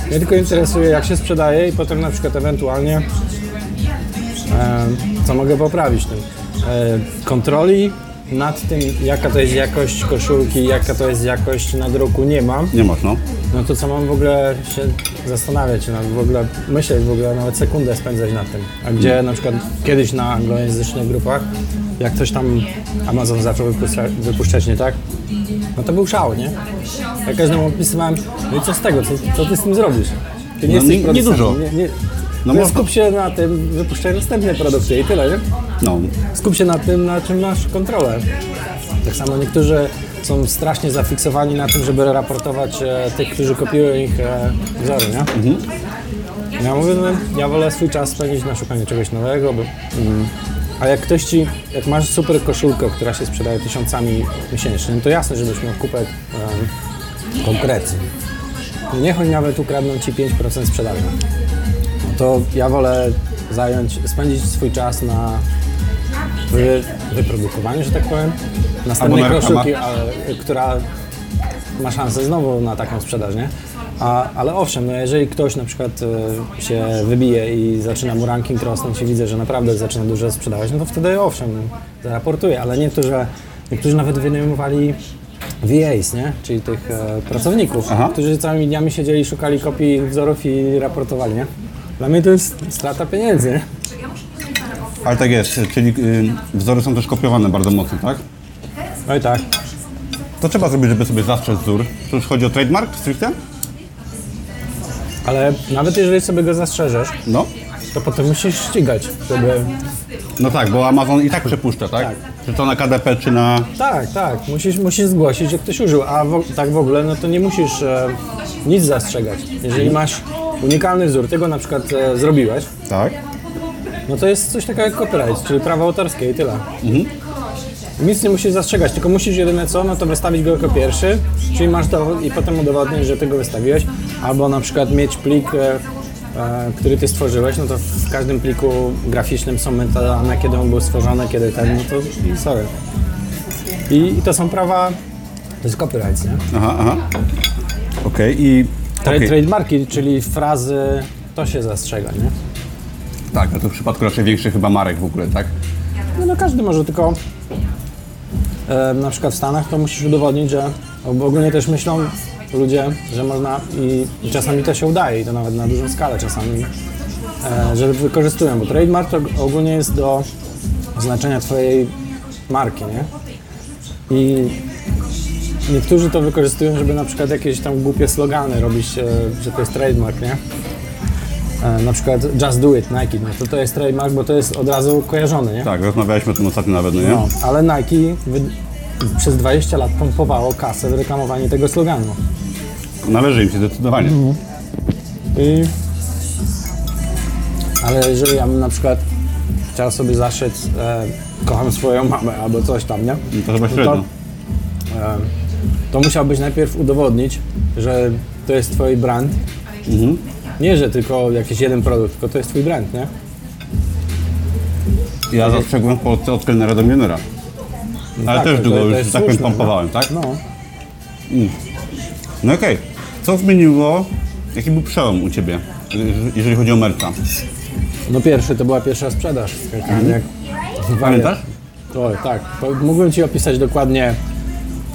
Mnie tylko interesuje jak się sprzedaje i potem na przykład ewentualnie co mogę poprawić tym. E, kontroli nad tym jaka to jest jakość koszulki, jaka to jest jakość nadruku nie mam. Nie masz, no. No to co mam w ogóle się zastanawiać, no w ogóle myśleć, w ogóle nawet sekundę spędzać nad tym. A gdzie na przykład kiedyś na anglojęzycznych grupach, jak coś tam Amazon zaczął wypuszczać, wypuszczać nie tak, no to był szał, nie? Ja każdemu opisywałem, no i co z tego, co, co ty z tym zrobisz? Ty nie No, jesteś nie- producentem, niedużo. Nie, nie, No można- skup się na tym, wypuszczaj następne produkty i tyle, nie? No, Skup się na tym, na czym masz kontrolę. Tak samo niektórzy są strasznie zafiksowani na tym, żeby raportować e, tych, którzy kopiują ich e, wzory, nie? Ja mówię, no, ja wolę swój czas spędzić na szukaniu czegoś nowego, bo, mm, a jak ktoś ci, jak masz super koszulkę, która się sprzedaje tysiącami miesięcznie, no to jasne, żebyś miał kupę. No Niech oni nawet ukradną ci 5% sprzedaży. To ja wolę zająć, spędzić swój czas na wy, wyprodukowaniu, że tak powiem, następnej koszulki, ale, która ma szansę znowu na taką sprzedaż, nie? A, ale owszem, no jeżeli ktoś na przykład e, się wybije i zaczyna mu ranking rosnąć i widzę, że naprawdę zaczyna dużo sprzedawać, no to wtedy owszem, zaraportuję, ale niektórzy, niektórzy nawet wynajmowali VAs, nie? Czyli tych e, pracowników, Aha. którzy całymi dniami siedzieli, szukali kopii wzorów i raportowali, nie? Dla mnie to jest strata pieniędzy, nie? ale tak jest, czyli y, wzory są też kopiowane bardzo mocno, tak? Oj tak. To trzeba zrobić, żeby sobie zastrzec wzór. To już chodzi o trademark stricte? Ale nawet jeżeli sobie go zastrzeżesz, No. To potem musisz ścigać, żeby... No tak, bo Amazon i tak przepuszcza, tak? Tak. Czy to na KDP, czy na... Tak, tak, musisz, musisz zgłosić, że ktoś użył, a tak w ogóle, no to nie musisz e, nic zastrzegać. Jeżeli masz unikalny wzór, ty go na przykład e, zrobiłeś, Tak. no to jest coś takiego jak copyright, czyli prawo autorskie i tyle. Nic nie musisz zastrzegać, tylko musisz jedyne co, no to wystawić go jako pierwszy, czyli masz dowód i potem udowodnić, że ty go wystawiłeś, albo na przykład mieć plik, e, który ty stworzyłeś, no to w każdym pliku graficznym są metadane, kiedy on był stworzony, kiedy ten, no to sorry. I, i to są prawa, to jest copyright, nie? Aha, aha. Okej, i... Okej. Trademarki, czyli frazy, to się zastrzega, nie? Tak, a to w przypadku raczej większych chyba marek w ogóle, tak? No, no każdy może, tylko e, na przykład w Stanach to musisz udowodnić, że ogólnie też myślą ludzie, że można i, i czasami to się udaje i to nawet na dużą skalę czasami, e, że wykorzystują, bo trademark to ogólnie jest do oznaczenia twojej marki, nie? I niektórzy to wykorzystują, żeby na przykład jakieś tam głupie slogany robić, e, że to jest trademark, nie? E, na przykład Just Do It, Nike, no to to jest trademark, bo to jest od razu kojarzony, nie? Tak, rozmawialiśmy o tym ostatnio nawet, no nie? No, ale Nike wy... przez 20 lat pompowało kasę w reklamowanie tego sloganu. Należy im się zdecydowanie. I... Ale jeżeli ja bym na przykład chciał sobie zaszyć e, kocham swoją mamę albo coś tam, nie? To chyba No średnio. e, to musiałbyś najpierw udowodnić, że to jest twój brand. Nie, że tylko jakiś jeden produkt, tylko to jest twój brand, nie? Ja zastrzegłem w Polsce od kelnera do milionera. Ale tak, też to- długo to już, jest tak powiem, słuszne, no. pompowałem, tak? No. No okej. Co zmieniło, jaki był przełom u Ciebie, jeżeli chodzi o merca? no pierwszy to była pierwsza sprzedaż w KKM. jak Pamiętasz? Oj, tak. To mógłbym Ci opisać dokładnie,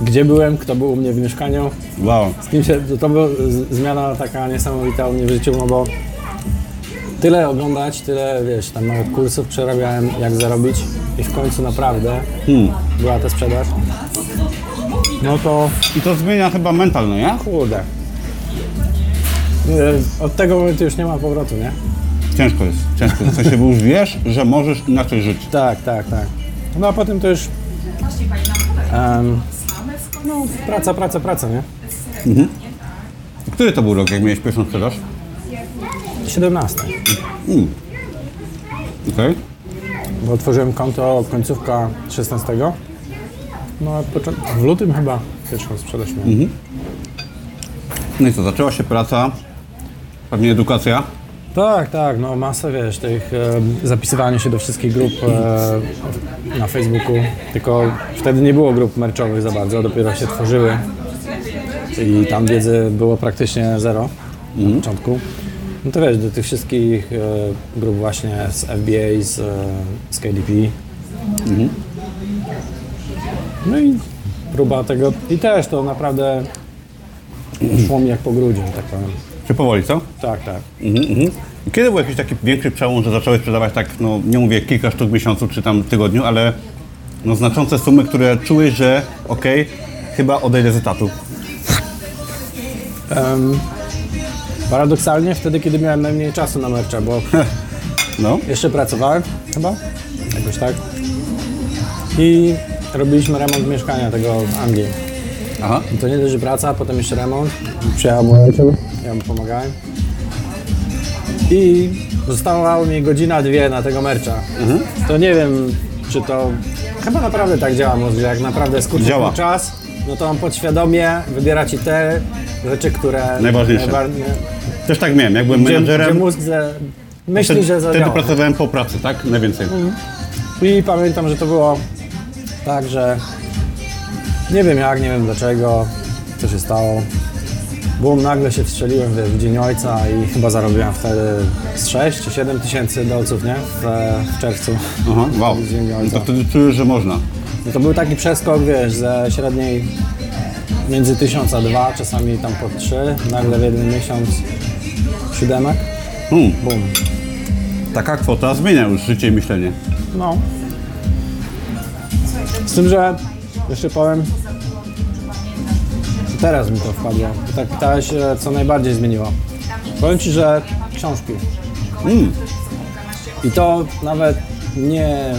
gdzie byłem, kto był u mnie w mieszkaniu, Wow. z kim się... To, to była z- zmiana taka niesamowita u mnie w życiu, no bo tyle oglądać, tyle, wiesz, tam nawet kursów przerabiałem, jak zarobić i w końcu naprawdę Hmm. była ta sprzedaż. No to I to zmienia chyba mental, no nie? kurde. Nie, Od tego momentu już nie ma powrotu, nie? Ciężko jest, ciężko jest. W sensie, bo już wiesz, że możesz inaczej żyć. Tak, tak, tak. No a potem to już. em, no, praca, praca, praca, nie? Który to był rok, jak miałeś pierwszą sprzedaż? 17. Okej. Bo otworzyłem konto końcówka 16. No w lutym chyba pierwszą sprzedaż miałem. No i co, zaczęła się praca, pewnie edukacja. Tak, tak, no masę wiesz, tych e, zapisywania się do wszystkich grup e, na Facebooku, tylko wtedy nie było grup merczowych za bardzo, dopiero się tworzyły i tam wiedzy było praktycznie zero na początku. No to wiesz, do tych wszystkich e, grup właśnie z FBA, z, e, z KDP. No i próba tego, i też to naprawdę szło mi jak po grudziu, tak powiem. Czy powoli, co? Tak, tak. Mhm, mhm. Kiedy był jakiś taki większy przełom, że zacząłeś sprzedawać tak, no nie mówię kilka sztuk w miesiącu czy tam w tygodniu, ale no znaczące sumy, które czułeś, że okej, chyba odejdę z etatu. Em, paradoksalnie wtedy, kiedy miałem najmniej czasu na mercha, bo No. jeszcze pracowałem chyba, jakoś tak. I robiliśmy remont mieszkania tego w Anglii. Aha. I to nie dość, praca, potem jeszcze remont. Przyjechał mój ojciec, ja mu pomagałem. I została mi godzina, dwie na tego mercha. To nie wiem, czy to... Chyba naprawdę tak działa mózg, że jak naprawdę ten czas, no to on podświadomie wybiera Ci te rzeczy, które... Najważniejsze. najbar- Też tak miałem, jak byłem gdzie, gdzie menadżerem, mózg ze, myśli, wtedy, że wtedy zadziała. pracowałem po pracy, tak? Najwięcej. I pamiętam, że to było tak, że nie wiem jak, nie wiem dlaczego, co się stało. Bum, nagle się wstrzeliłem wiesz, w Dzień Ojca i chyba zarobiłem wtedy z 6 czy 7 tysięcy dolców, nie? W, w czerwcu. Aha, wow. W No to wtedy czujesz, że można. No to był taki przeskok, wiesz, ze średniej między 1000 a 2, czasami tam po 3, nagle w jeden miesiąc siódemek. Hmm. Bum. Taka kwota zmienia już życie i myślenie. No. Z tym, że jeszcze powiem, teraz mi to wpadło. Bo Tak pytałeś, e, co najbardziej zmieniło. Powiem Ci, że książki. Mm. I to nawet nie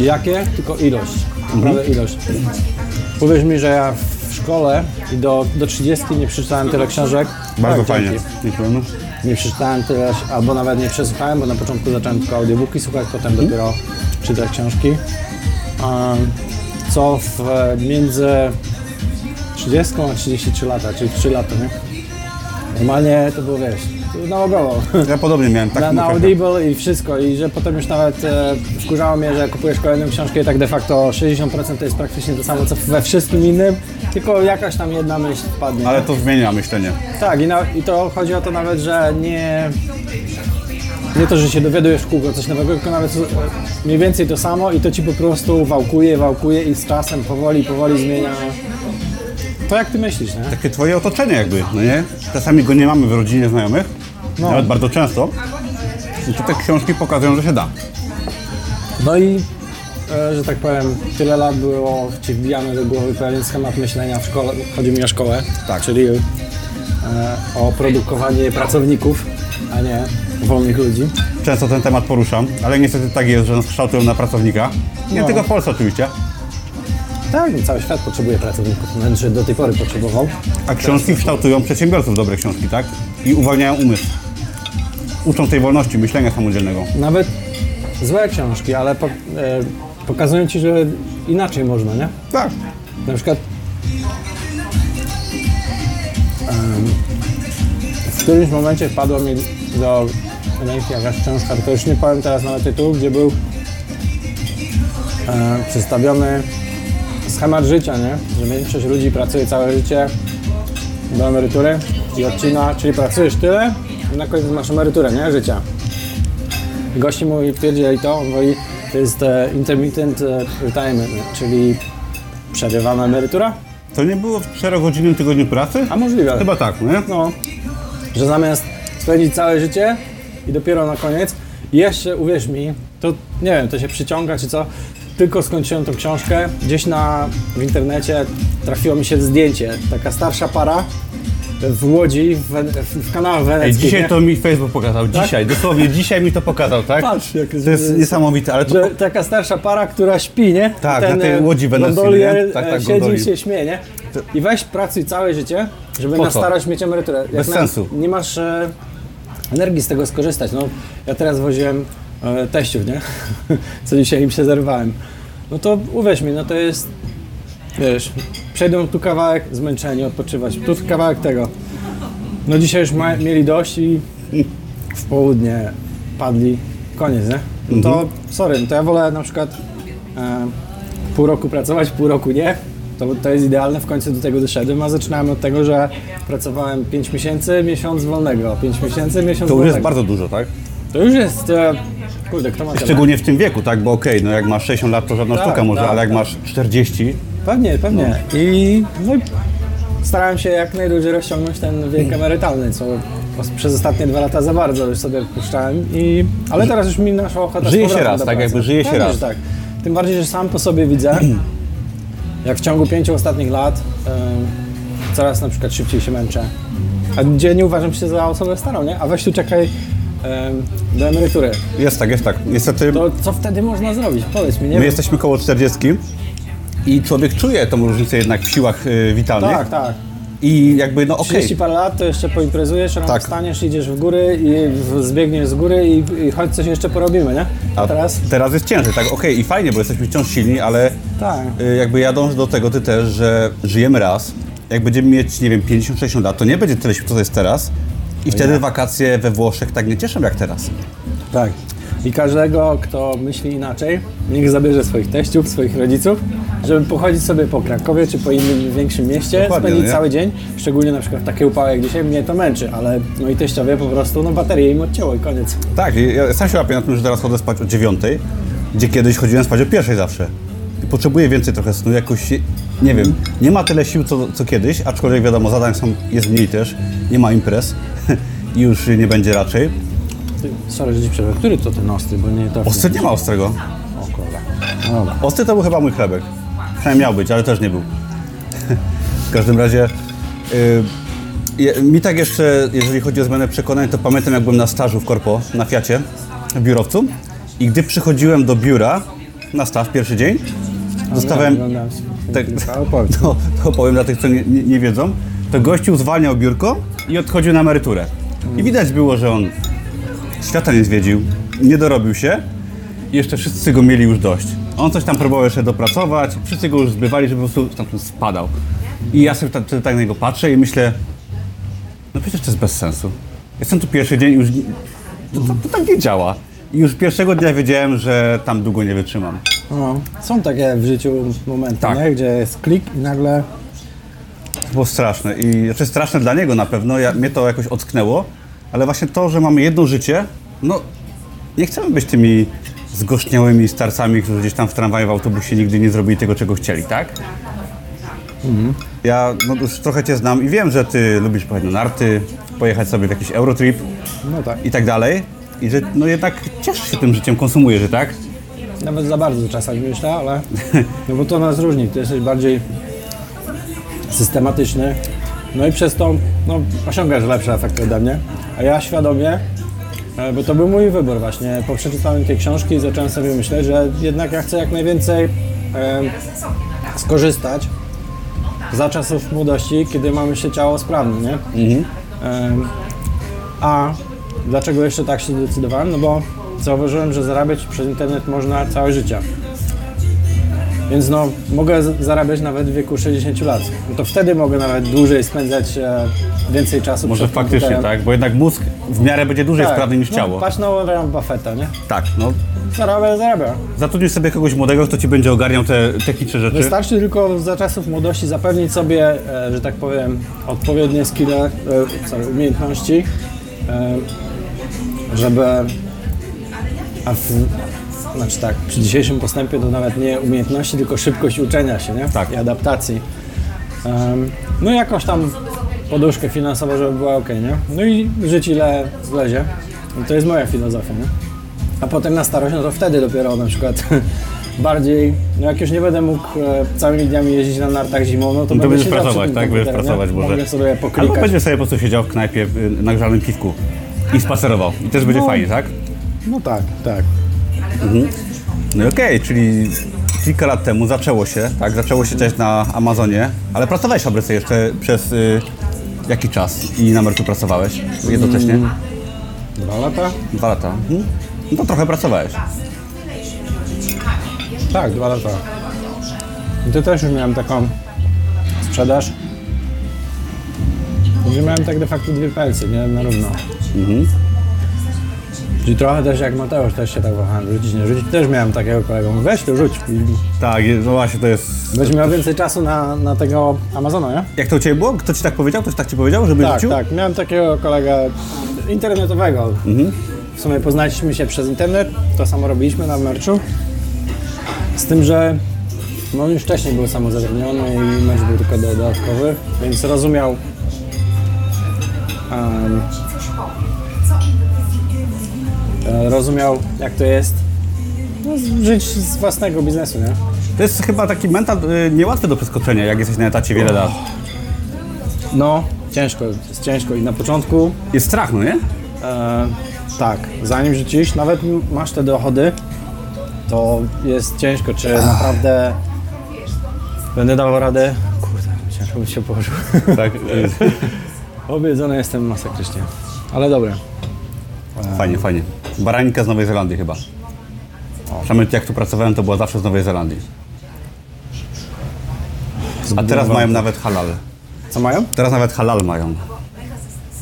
jakie, tylko ilość. Naprawdę ilość. Powiedz mi, że ja w szkole i do, do 30 nie przeczytałem tyle książek. Bardzo Tak, fajnie. Dziękuję. Nie przeczytałem tyle, albo nawet nie przesłuchałem, bo na początku zacząłem tylko audiobooki słuchać, potem dopiero czytać książki. Co w, między 30 a 33 lata, czyli w 3 lata, nie? Normalnie to było, wiesz, nałogowo. Ja podobnie miałem. Tak Na, na. Audible i wszystko i że potem już nawet e, wkurzało mnie, że kupujesz kolejną książkę i tak de facto 60% to jest praktycznie to samo co we wszystkim innym, tylko jakaś tam jedna myśl wpadnie. Ale to zmienia myślenie. Tak, i, na, i to chodzi o to nawet, że nie. Nie to, że się dowiadujesz w kółko coś nowego, tylko nawet mniej więcej to samo i to ci po prostu wałkuje, wałkuje i z czasem powoli, powoli zmienia to, jak ty myślisz, nie? Takie twoje otoczenie jakby, no nie? Czasami go nie mamy w rodzinie znajomych, No. nawet bardzo często. I to te książki pokazują, że się da. No i, e, że tak powiem, tyle lat było ci wbijane do głowy pewien schemat myślenia w szkole, chodzi mi o szkołę, Tak. czyli e, o produkowanie pracowników, a nie wolnych ludzi. Często ten temat poruszam, ale niestety tak jest, że nas kształtują na pracownika. Nie No. tylko w Polsce oczywiście. Tak, cały świat potrzebuje pracowników, znaczy do tej pory potrzebował. A książki kształtują przedsiębiorców, dobre książki, tak? I uwalniają umysł. Uczą tej wolności, myślenia samodzielnego. Nawet złe książki, ale po, e, pokazują ci, że inaczej można, nie? Tak. Na przykład w którymś momencie wpadła mi do ręki jakaś książka, tylko już nie powiem teraz nawet tytułu, gdzie był e, przedstawiony schemat życia, nie? Że większość ludzi pracuje całe życie do emerytury i odcina, czyli pracujesz tyle i na koniec masz emeryturę, nie? Życia. Gości mówi, twierdzili to, on mówi, to jest e, intermittent e, retirement, czyli przerywana emerytura? To nie było w 4-godzinnym tygodniu pracy? A możliwe. Chyba tak, nie? No, że zamiast spędzić całe życie i dopiero na koniec, jeszcze uwierz mi, to nie wiem, to się przyciąga czy co, tylko skończyłem tą książkę, gdzieś na, w internecie trafiło mi się zdjęcie, taka starsza para w Łodzi, w, w kanałach Ej, weneckich. dzisiaj nie? to mi Facebook pokazał, dzisiaj, dosłownie dzisiaj mi to pokazał, tak? Patrz, jak To jest niesamowite, ale to... Że taka starsza para, która śpi, nie? Tak, na tej e, łodzi gondolier, nie? Tak, e, tak, siedzi gondoli. i się śmieje, nie? I weź pracuj całe życie, żeby Po na co? starość mieć emeryturę. Jak Bez sensu. Nie masz e, energii z tego skorzystać. No, ja teraz woziłem e, teściów, nie? Co dzisiaj im się zerwałem. No to uwierz mi, no to jest, wiesz, przejdą tu kawałek, zmęczeni, odpoczywać, tu kawałek tego. No dzisiaj już ma, mieli dość i w południe padli, koniec, nie? No to Mhm. sorry, no to ja wolę na przykład e, pół roku pracować, pół roku nie. To, to jest idealne, w końcu do tego doszedłem, a zaczynałem od tego, że pracowałem 5 miesięcy, miesiąc wolnego, 5 miesięcy, miesiąc To już wolnego. jest bardzo dużo, tak? To już jest, e, kurde, kto ma tyle? Szczególnie w tym wieku, tak? Bo okej, no jak masz 60 lat, to żadna Tak, sztuka może, tak, ale jak tak. masz 40, Pewnie, pewnie. I, no i starałem się jak najdłużej rozciągnąć ten wiek emerytalny, co os- przez ostatnie dwa lata za bardzo już sobie puszczałem. I, ale teraz już mi naszła ochota z Żyje się powrotem raz, do tak? pracy. Jakby żyje się Pewnie, raz. że tak. Tym bardziej, że sam po sobie widzę, jak w ciągu pięciu ostatnich lat em, coraz na przykład szybciej się męczę. A gdzie nie uważam się za osobę starą, nie? A weź tu czekaj do emerytury. jest tak, jest tak. Niestety To co wtedy można zrobić? Powiedz mi, nie my wiem. jesteśmy koło 40 i człowiek czuje tą różnicę jednak w siłach y, witalnych. Tak, tak. I jakby, no okej, 30 parę lat, to jeszcze poimprezujesz, rano Tak. wstaniesz, idziesz w góry i w- zbiegniesz z góry i, i chodź coś jeszcze porobimy, nie? A, a teraz? teraz jest ciężej, tak? Okej, i fajnie, bo jesteśmy wciąż silni, ale Tak. y, jakby ja dążę do tego, ty też, że żyjemy raz. Jak będziemy mieć, nie wiem, 50-60 lat, to nie będzie tyle sił, co to jest teraz. I wtedy wakacje we Włoszech tak nie cieszą jak teraz. Tak. I każdego, kto myśli inaczej, niech zabierze swoich teściów, swoich rodziców, żeby pochodzić sobie po Krakowie czy po innym większym mieście, Dokładnie, spędzić nie? cały dzień, szczególnie na przykład w takie upały jak dzisiaj, mnie to męczy, ale no i teściowie po prostu, no baterię im odcięło i koniec. Tak, ja sam się łapię na tym, że teraz chodzę spać o dziewiątej, gdzie kiedyś chodziłem spać o pierwszej zawsze. I potrzebuję więcej trochę snu, jakoś, nie wiem, nie ma tyle sił co, co kiedyś, aczkolwiek wiadomo, zadań są, jest mniej też, nie ma imprez i już nie będzie raczej. Ty, sorry, że ci przerwę. Który to ten ostry, bo nie to... Ostry nie ma ostrego. O kurde. No dobra. Ostry to był chyba mój chlebek. Przynajmniej miał być, ale też nie był. w każdym razie, y, je- mi tak jeszcze, jeżeli chodzi o zmianę przekonań, to pamiętam jak byłem na stażu w Korpo, na Fiacie, w biurowcu i gdy przychodziłem do biura na staż pierwszy dzień, dostawałem... Oglądałem Tak, to, to powiem dla tych, co nie, nie, nie wiedzą, to gościu zwalniał biurko i odchodził na emeryturę. I widać było, że on świata nie zwiedził, nie dorobił się i jeszcze wszyscy go mieli już dość. On coś tam próbował jeszcze dopracować, wszyscy go już zbywali, żeby po prostu tam spadał. I ja sobie tak, tak na niego patrzę i myślę, no przecież to jest bez sensu. Jestem tu pierwszy dzień i już... To, to, to tak nie działa. I już pierwszego dnia wiedziałem, że tam długo nie wytrzymam. No, są takie w życiu momenty, Tak. nie? gdzie jest klik i nagle To było straszne i znaczy straszne dla niego na pewno, ja, mnie to jakoś ocknęło, ale właśnie to, że mamy jedno życie, no nie chcemy być tymi zgorzniałymi starcami, którzy gdzieś tam w tramwaju, w autobusie nigdy nie zrobili tego, czego chcieli, tak? Ja no, już trochę Cię znam i wiem, że Ty lubisz pojechać na narty, pojechać sobie w jakiś Eurotrip No tak. i tak dalej i że no jednak cieszysz się tym życiem, konsumujesz je, tak? Nawet za bardzo czasami myślę, ale no bo to nas różni. Ty jesteś bardziej systematyczny, no i przez to no, osiągasz lepsze efekty ode mnie. A ja świadomie, e, bo to był mój wybór właśnie, po przeczytaniu tej książki zacząłem sobie myśleć, że jednak ja chcę jak najwięcej e, skorzystać za czasów młodości, kiedy mamy się ciało sprawne, nie? Em, A dlaczego jeszcze tak się zdecydowałem? No bo zauważyłem, że zarabiać przez internet można całe życie. Więc no, mogę zarabiać nawet w wieku 60 lat. No to wtedy mogę nawet dłużej spędzać e, więcej czasu Może przed faktycznie, komputerem. tak? Bo jednak mózg w miarę będzie dłużej Tak. sprawny niż No, ciało. patrz na Warrena Buffetta, nie? Tak, no. Zarabia, zarabia. Zatrudnisz sobie kogoś młodego, kto ci będzie ogarniał te techniczne rzeczy. Wystarczy tylko za czasów młodości zapewnić sobie, e, że tak powiem, odpowiednie skille, e, sorry, umiejętności, e, żeby a w, znaczy tak, przy dzisiejszym postępie to nawet nie umiejętności, tylko szybkość uczenia się, nie? Tak. I adaptacji. Em, no i jakąś tam poduszkę finansową, żeby była ok, nie? No i żyć ile wlezie. I to jest moja filozofia, nie? A potem na starość, no to wtedy dopiero na przykład bardziej, no jak już nie będę mógł e, całymi dniami jeździć na nartach zimą, no to, No to będę będziesz pracować, tak? Będziesz pracować nie? może. Mogę sobie Albo poklikać. będziesz sobie po prostu siedział w knajpie y, na grzanym piwku i spacerował. I też będzie No. fajnie, tak? No tak, tak. No i okej, czyli kilka lat temu zaczęło się, tak? Zaczęło się też na Amazonie, ale pracowałeś w fabryce jeszcze przez y, jaki czas i na emerytu pracowałeś jednocześnie? Mm. Dwa lata? Dwa lata. Mhm. No to trochę pracowałeś. Tak, dwa lata. I to też już miałem taką sprzedaż, że miałem tak de facto dwie pensje, nie? Na równo. Czyli trochę też jak Mateusz, też się tak wahałem, rzucić, nie rzucić. Też miałem takiego kolegę, mówię, weź to rzuć. I Tak, no właśnie to jest... Będziesz miał więcej czasu na, na tego Amazona, nie? Jak to u Ciebie było? Kto Ci tak powiedział? Ktoś tak Ci powiedział, żeby Tak, rzucił? tak. Miałem takiego kolegę internetowego. W sumie poznaliśmy się przez internet, to samo robiliśmy na merczu. Z tym, że no on już wcześniej był samozatrudniony i merch był tylko do, dodatkowy, więc rozumiał e, rozumiał jak to jest no, żyć z własnego biznesu, nie? To jest chyba taki mental y, niełatwy do przeskoczenia, jak jesteś na etacie wiele lat. No, ciężko, jest ciężko i na początku Jest strach, no nie? E, tak, zanim rzucisz, nawet m- masz te dochody, to jest ciężko, czy naprawdę będę dawał radę. Kurde, ciężko by się położył. Tak. Obiedzony jestem masakrycznie. Ale dobra. Fajnie, fajnie. Baranika z Nowej Zelandii chyba. Przynajmniej jak tu pracowałem, to była zawsze z Nowej Zelandii. A teraz mają nawet halal. Co mają? Teraz nawet halal mają.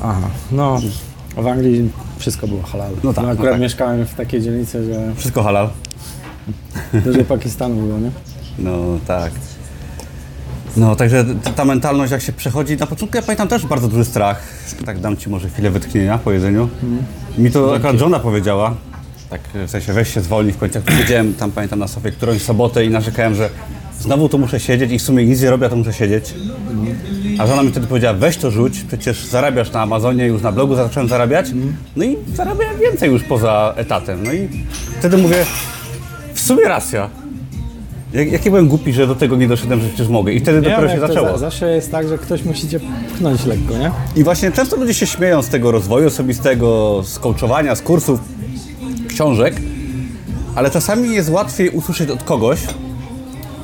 Aha, no w Anglii wszystko było halal. No tak, No no akurat tak. mieszkałem w takiej dzielnicy, że Wszystko halal. dużo Pakistanu było, nie? No tak. No, także ta mentalność jak się przechodzi, na początku ja pamiętam też bardzo duży strach. Tak dam Ci może chwilę wytchnienia po jedzeniu. Mi to akurat żona powiedziała, tak w sensie weź się zwolnij w końcu. Siedziałem tam, pamiętam na sofie którąś sobotę i narzekałem, że znowu tu muszę siedzieć i w sumie nic nie robię, a to muszę siedzieć. A żona mi wtedy powiedziała, weź to rzuć, przecież zarabiasz na Amazonie, już na blogu zacząłem zarabiać. No i zarabiałem więcej już poza etatem. No i wtedy mówię, w sumie racja. Jak, jaki byłem głupi, że do tego nie doszedłem, że przecież mogę. I wtedy dopiero wiem, się zaczęło. za- Zawsze jest tak, że ktoś musi cię pchnąć lekko, nie? I właśnie często ludzie się śmieją z tego rozwoju osobistego, z coachowania, z kursów, książek, ale czasami jest łatwiej usłyszeć od kogoś,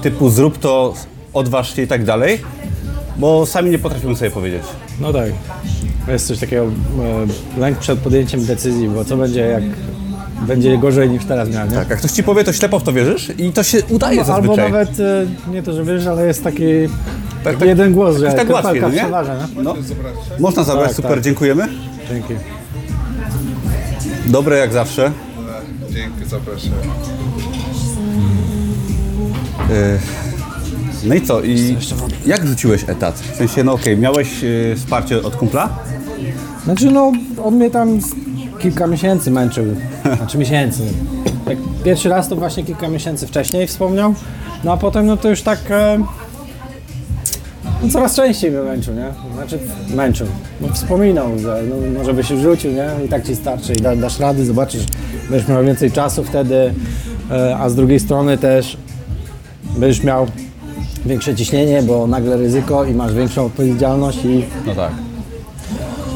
typu zrób to, odważ się i tak dalej, bo sami nie potrafimy sobie powiedzieć. No tak. Jest coś takiego, e, lęk przed podjęciem decyzji, bo co będzie jak będzie gorzej niż teraz miałem, nie? Tak, jak ktoś ci powie, to ślepo w to wierzysz i to się udaje Albo zazwyczaj. nawet, e, nie to, że wiesz, ale jest taki Tak, tak. jeden głos, że Jest tak łatwiej, no nie? szanarze, nie? No. Można zabrać, Tak, super, tak. dziękujemy. Dzięki. Dobre jak zawsze. Dzięki, zapraszam. No i co? I jak rzuciłeś etat? W sensie, no okej, miałeś y, wsparcie od kumpla? Znaczy no, on mnie tam kilka miesięcy męczył. Znaczy miesięcy. Jak pierwszy raz to właśnie kilka miesięcy wcześniej wspomniał, no a potem no to już tak e, no coraz częściej mnie męczył, nie? Znaczy męczył. No, wspominał, że no, może byś wrzucił, nie? I tak ci starczy i da, dasz rady, zobaczysz, będziesz miał więcej czasu wtedy, e, a z drugiej strony też będziesz miał większe ciśnienie, bo nagle ryzyko i masz większą odpowiedzialność i No tak.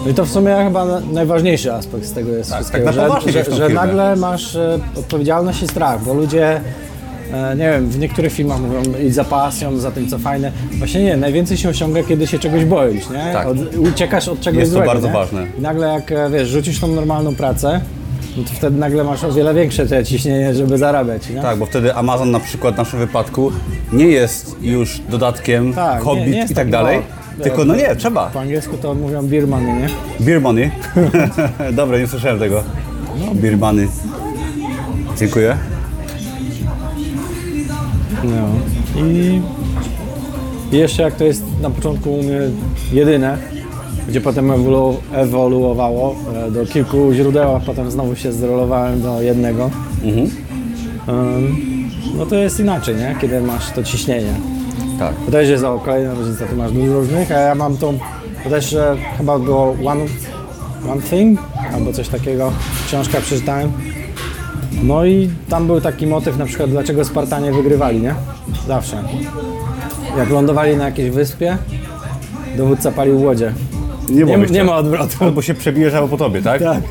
No i to w sumie chyba na- najważniejszy aspekt z tego jest wszystkiego, tak na że, poważnie że, że firmę. nagle masz e, odpowiedzialność i strach, bo ludzie, e, nie wiem, w niektórych filmach mówią idź za pasją, za tym co fajne. Właśnie nie, najwięcej się osiąga, kiedy się czegoś boisz, nie? Tak. Od, uciekasz od czegoś Jest to złego, bardzo nie? ważne. I nagle jak, e, wiesz, rzucisz tą normalną pracę, no to wtedy nagle masz o wiele większe te ciśnienie, żeby zarabiać, nie? Tak, bo wtedy Amazon na przykład w naszym wypadku nie jest już dodatkiem Tak, jest i tak tak, dalej. no, tylko no nie, trzeba. Po angielsku to mówią beer money, nie? Beer money. Dobre, nie słyszałem tego. No, beer money. Dziękuję. No. I i jeszcze jak to jest na początku u mnie jedyne, gdzie potem ewolu- ewoluowało e, do kilku źródeł, a potem znowu się zrolowałem do jednego. Mhm. Em, no to jest inaczej, nie? Kiedy masz to ciśnienie. Tak. Też jest o kolejna różnica, ty masz dużo różnych, a ja mam tą, to też e, chyba było One, one Thing, albo coś takiego, książka przeczytałem. No i tam był taki motyw na przykład, dlaczego Spartanie wygrywali, nie? Zawsze. Jak lądowali na jakiejś wyspie, dowódca palił łodzie. Nie, Nie, nie ma odwrotu. Albo się przebijesz, albo po tobie, tak? Tak.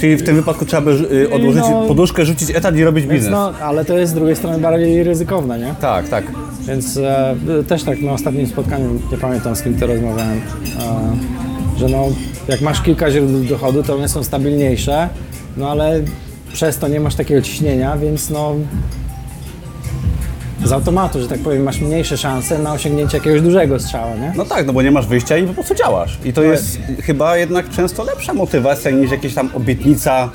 Czyli w tym wypadku trzeba by y, odłożyć No. poduszkę, rzucić etat i robić biznes. no, ale to jest z drugiej strony bardziej ryzykowne, nie? Tak, tak. Więc e, też tak na ostatnim spotkaniu, nie pamiętam z kim to rozmawiałem, e, że no, jak masz kilka źródeł dochodu, to one są stabilniejsze, no ale przez to nie masz takiego ciśnienia, więc no z automatu, że tak powiem, masz mniejsze szanse na osiągnięcie jakiegoś dużego strzała, nie? No tak, no bo nie masz wyjścia i po prostu działasz. I to jest chyba jednak często lepsza motywacja niż jakieś tam obietnica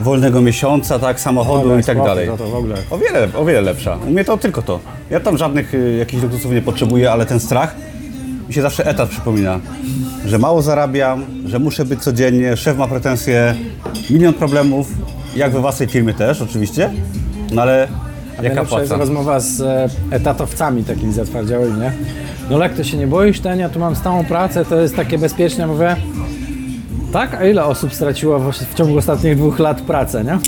wolnego miesiąca, tak, samochodu Dobra, i tak spoko, dalej. To, to w ogóle. O wiele, o wiele lepsza. U mnie to tylko to. Ja tam żadnych y, jakichś luksusów nie potrzebuję, ale ten strach mi się zawsze etat przypomina. Że mało zarabiam, że muszę być codziennie, szef ma pretensje, milion problemów, jak we własnej firmie też oczywiście, no ale jaka Najlepsza jest płaca? rozmowa z e, etatowcami takimi zatwardziałymi, nie? No jak to się nie boisz, ten, ja tu mam stałą pracę, to jest takie bezpieczne, mówię. Tak? A ile osób straciło w, w ciągu ostatnich dwóch lat pracę, nie?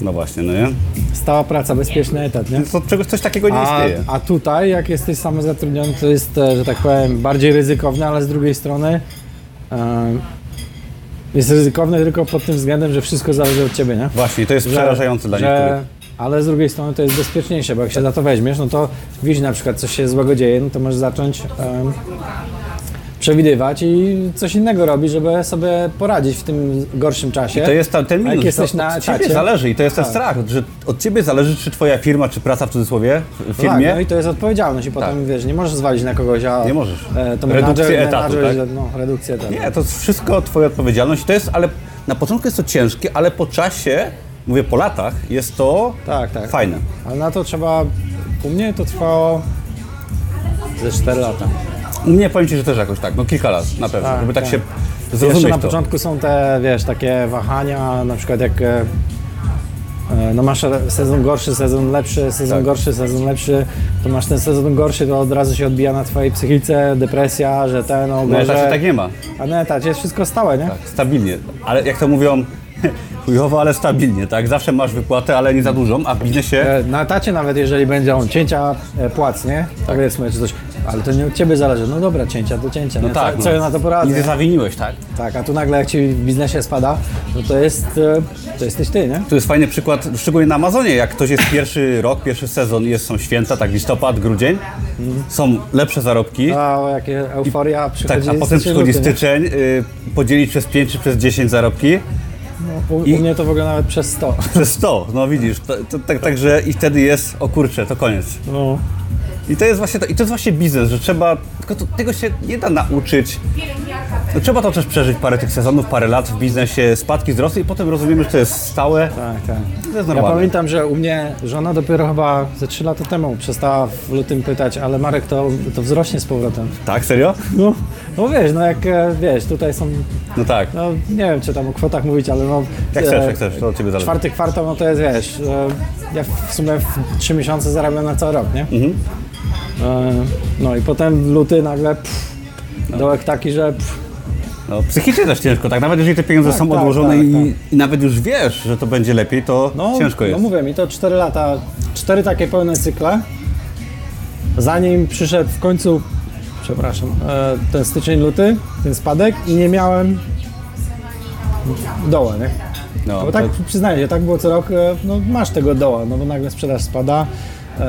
No właśnie, no nie? Stała praca, bezpieczny etat, nie? To czegoś, coś takiego nie A, istnieje. a tutaj, jak jesteś samozatrudniony, to jest, e, że tak powiem, bardziej ryzykowne, ale z drugiej strony e, jest ryzykowne tylko pod tym względem, że wszystko zależy od ciebie, nie? Właśnie, to jest przerażające dla niektórych. Ale z drugiej strony to jest bezpieczniejsze, bo jak się za to weźmiesz, no to widzisz na przykład coś się złego dzieje, no to możesz zacząć em, przewidywać i coś innego robić, żeby sobie poradzić w tym gorszym czasie. To jest ta, ten minus, jak jesteś to na od ciebie zależy i to jest ten Tak. strach, że od ciebie zależy, czy twoja firma, czy praca w cudzysłowie w No firmie, Tak, no i to jest odpowiedzialność i potem, wiesz, nie możesz zwalić na kogoś, a... Nie możesz. E, to Redukcję menadżer- etatu, menadżer, tak? No, redukcję etatu. nie, to jest wszystko twoja odpowiedzialność. To jest, ale na początku jest to ciężkie, ale po czasie, mówię po latach, jest to Tak, tak. fajne. Ale na to trzeba... U mnie to trwało ze 4 lata. U mnie powiem ci, że też jakoś tak, no kilka lat na pewno, Tak, żeby tak, tak. się Jeszcze zrozumieć na to. początku są te, wiesz, takie wahania, na przykład jak e, e, no masz sezon gorszy, sezon lepszy, sezon Tak. gorszy, sezon lepszy, to masz ten sezon gorszy, to od razu się odbija na twojej psychice, depresja, że ten, no, Na etacie tak nie ma. A na etacie jest wszystko stałe, nie? Tak, stabilnie. Ale jak to mówią, chujowo, ale stabilnie, tak? Zawsze masz wypłatę, ale nie za dużą, a w biznesie E, Na etacie nawet jeżeli będą cięcia e, płac, nie? Tak. Powiedzmy, czy coś, ale to nie od ciebie zależy. No dobra, cięcia do cięcia, no nie? tak, co, co ja na to poradzę? I ty zawiniłeś, tak? Tak, a tu nagle jak ci w biznesie spada, no to jest, e, to jesteś ty, nie? Tu jest fajny przykład, szczególnie na Amazonie, jak ktoś jest pierwszy rok, pierwszy sezon, jest, są święta, tak listopad, grudzień, są lepsze zarobki, A o jakie euforia tak, przychodzi a potem przychodzi nie? styczeń, y, podzielić przez 5 czy przez 10 zarobki, No, u, I- u mnie to w ogóle nawet przez 100. przez 100, no widzisz, tak, także i wtedy jest, o kurczę, to koniec. No. I to jest właśnie to, i to jest właśnie biznes, że trzeba, tylko to, tego się nie da nauczyć. No, trzeba to też przeżyć parę tych sezonów, parę lat w biznesie, spadki, wzrosty i potem rozumiemy, że to jest stałe. Tak, tak. To jest Ja normalne. pamiętam, że u mnie żona dopiero chyba ze 3 lata temu przestała w lutym pytać, ale Marek to, to wzrośnie z powrotem. Tak, serio? No, no wiesz, no jak e, wiesz, tutaj są, No tak. no nie wiem czy tam o kwotach mówić, ale no... Jak e, chcesz, jak chcesz, to od ciebie zależy. Czwarty kwartał, no to jest wiesz, e, ja w sumie w 3 miesiące zarabiam na cały rok, nie? Mhm. E, no i potem luty nagle pff, dołek taki, że pff, No, psychicznie też ciężko, tak? Nawet jeżeli te pieniądze Tak, są tak, odłożone tak, i, tak. i nawet już wiesz, że to będzie lepiej, to No, ciężko jest. No mówię mi, to 4 lata, 4 takie pełne cykle, zanim przyszedł w końcu, przepraszam, e, ten styczeń, luty, ten spadek i nie miałem doła, nie? no, Bo tak to, przyznaję tak było co rok, e, no masz tego doła, no bo nagle sprzedaż spada,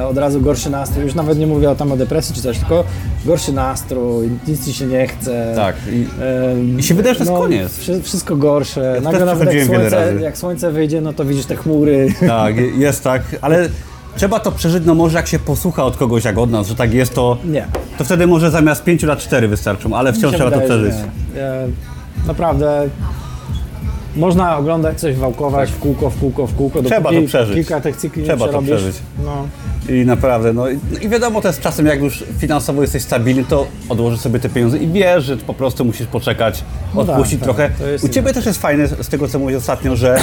od razu gorszy nastrój. Już nawet nie mówię o tam o depresji czy coś, tylko gorszy nastrój, nic ci się nie chce. Tak. I, E, I się wydaje, że to jest koniec. wszy- Wszystko gorsze. też Nagle nawet jak słońce, jak słońce wyjdzie, no to widzisz te chmury. tak, je- jest tak, ale trzeba to przeżyć, no może jak się posłucha od kogoś jak od nas, że tak jest, to, Nie. to wtedy może zamiast 5 lat 4 wystarczą, ale wciąż trzeba to wydaje, że przeżyć. nie. E, Naprawdę można oglądać coś, wałkować w kółko, w kółko, w kółko. Trzeba to przeżyć. Kilka tych cykli Trzeba to przeżyć. No. I naprawdę, no i, no i wiadomo też czasem jak już finansowo jesteś stabilny, to odłożysz sobie te pieniądze i wiesz, że po prostu musisz poczekać, No tak, odpuścić tak, trochę. jest U Ciebie też jest fajne z tego, co mówiłeś ostatnio, że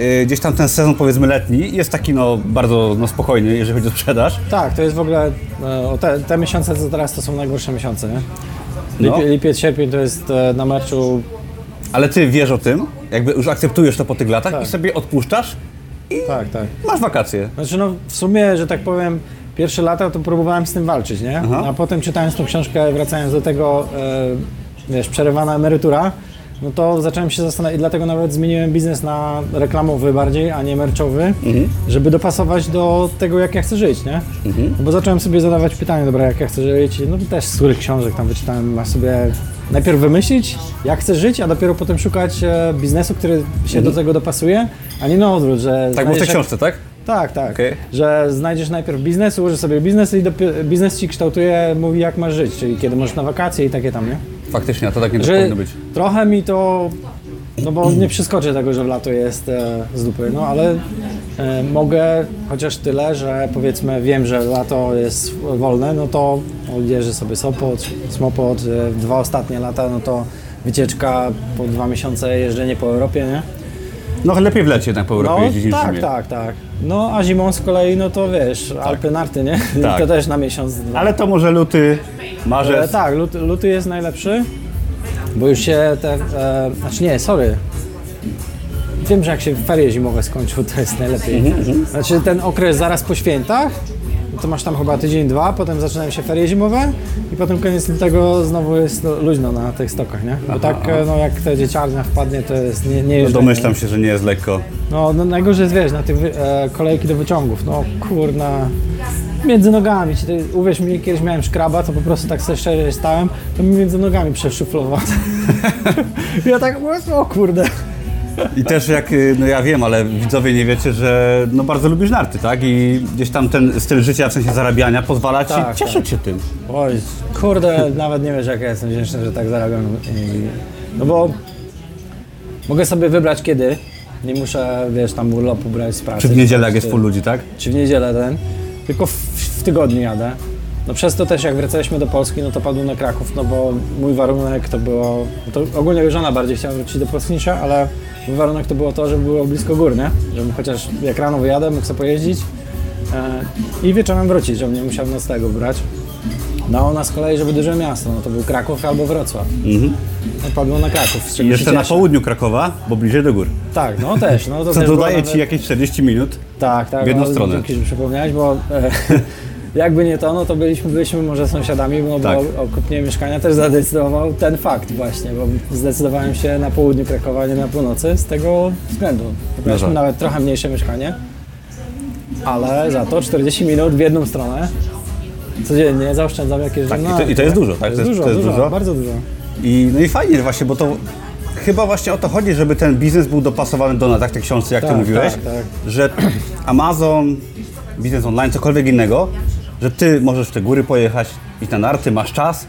y, gdzieś tam ten sezon powiedzmy letni jest taki no bardzo no, spokojny, jeżeli chodzi o sprzedaż. Tak, to jest w ogóle, e, o te, te miesiące co teraz to są najgorsze miesiące, nie? No. Lipie, lipiec, sierpień to jest e, na meczu, Ale Ty wiesz o tym, jakby już akceptujesz to po tych latach Tak. i sobie odpuszczasz, tak, tak. masz wakacje. Znaczy no w sumie, że tak powiem, pierwsze lata to próbowałem z tym walczyć, nie? Aha. A potem czytając tą książkę, wracając do tego, e, wiesz, przerywana emerytura, no to zacząłem się zastanawiać, i dlatego nawet zmieniłem biznes na reklamowy bardziej, a nie merczowy, Mhm. żeby dopasować do tego, jak ja chcę żyć, nie? Mhm. No bo zacząłem sobie zadawać pytania, dobra, jak ja chcę żyć, no to też z których książek tam wyczytałem, masz sobie najpierw wymyślić, jak chcesz żyć, a dopiero potem szukać e, biznesu, który się do tego dopasuje, a nie na odwrót, że Mhm. Tak było w tej książce, tak? tak, tak. Okej. Że znajdziesz najpierw biznes, ułożysz sobie biznes i dopiero, biznes ci kształtuje, mówi jak masz żyć, czyli kiedy możesz na wakacje i takie tam, nie? Faktycznie, a to tak nie Że powinno być. trochę mi to, no bo nie przeskoczę tego, że w lato jest e, z dupy, no ale mogę chociaż tyle, że powiedzmy wiem, że lato jest wolne, no to odjeżdżę sobie Sopot, Smopot, e, dwa ostatnie lata, no to wycieczka po dwa miesiące jeżdżenie po Europie, nie? No lepiej w lecie jednak po Europie No, jeździć niż w tak, tak, tak. No a zimą z kolei, no to wiesz, Alpy, narty, nie? Tak. To też na miesiąc, dwa. Ale to może luty, E, marzec. tak, luty, luty jest najlepszy, bo już się te, e, znaczy nie, sorry. Wiem, że jak się ferie zimowe skończą, to jest najlepiej. Mhm, Znaczy ten okres zaraz po świętach, to masz tam chyba tydzień, dwa, potem zaczynają się ferie zimowe i potem koniec lutego znowu jest no, luźno na tych stokach, nie? Bo tak, no jak te dzieciarnia wpadnie, to jest nie, nie No jeżdżenie. domyślam się, że nie jest lekko. No, no najgorzej jest, wiesz, na tych e, kolejki do wyciągów, no kurna, między nogami ci, ty, uwierz mi, kiedyś miałem szkraba, to po prostu tak sobie szczerze stałem, to mi między nogami przeszuflował. ja tak, o kurde. I też jak, y, no ja wiem, ale widzowie nie wiecie, że no bardzo lubisz narty, tak? I gdzieś tam ten styl życia, w sensie zarabiania pozwala ci Tak, cieszyć się tym. Oj, kurde, nawet nie wiesz, jak ja jestem wdzięczny, że tak zarabiam. I, no bo mogę sobie wybrać kiedy, nie muszę, wiesz, tam urlopu brać z pracy. Czy w niedzielę, jak jest full ludzi, tak? czy w niedzielę ten, tylko w, w tygodniu jadę. No przez to też jak wracaliśmy do Polski, no to padł na Kraków, no bo mój warunek to było, to ogólnie żona bardziej chciała wrócić do ja, ale mój warunek to było to, żeby było blisko gór, nie? Żebym chociaż jak rano wyjadę, mógł sobie pojeździć e, i wieczorem wrócić, żebym nie musiał nocnego brać. No a u nas z kolei, żeby duże miasto, no to był Kraków albo Wrocław. No padło na Kraków, z czego jeszcze na południu Krakowa, bo bliżej do gór. Tak, no też, no to Co też dodaje nawet- ci jakieś 40 minut. tak, tak. W jedną no, stronę. Dzięki, że przypomniałeś, bo e, jakby nie to, no to byliśmy, byliśmy może sąsiadami, no Tak. bo o kupnie mieszkania też zadecydował ten fakt właśnie, bo zdecydowałem się na południu Krakowa, nie na północy z tego względu. Wybraliśmy tak. nawet trochę mniejsze mieszkanie, ale za to 40 minut w jedną stronę. Codziennie zaoszczędzam jakieś Tak, i no, to- i to jest dużo, tak? To jest To jest- dużo, to jest dużo, dużo? bardzo dużo. I, no i fajnie właśnie, bo to chyba właśnie o to chodzi, żeby ten biznes był dopasowany do nas, tak w tej książce, jak ty Tak, mówiłeś, tak, tak. że Amazon, biznes online, cokolwiek innego, że ty możesz w te góry pojechać, iść na narty, masz czas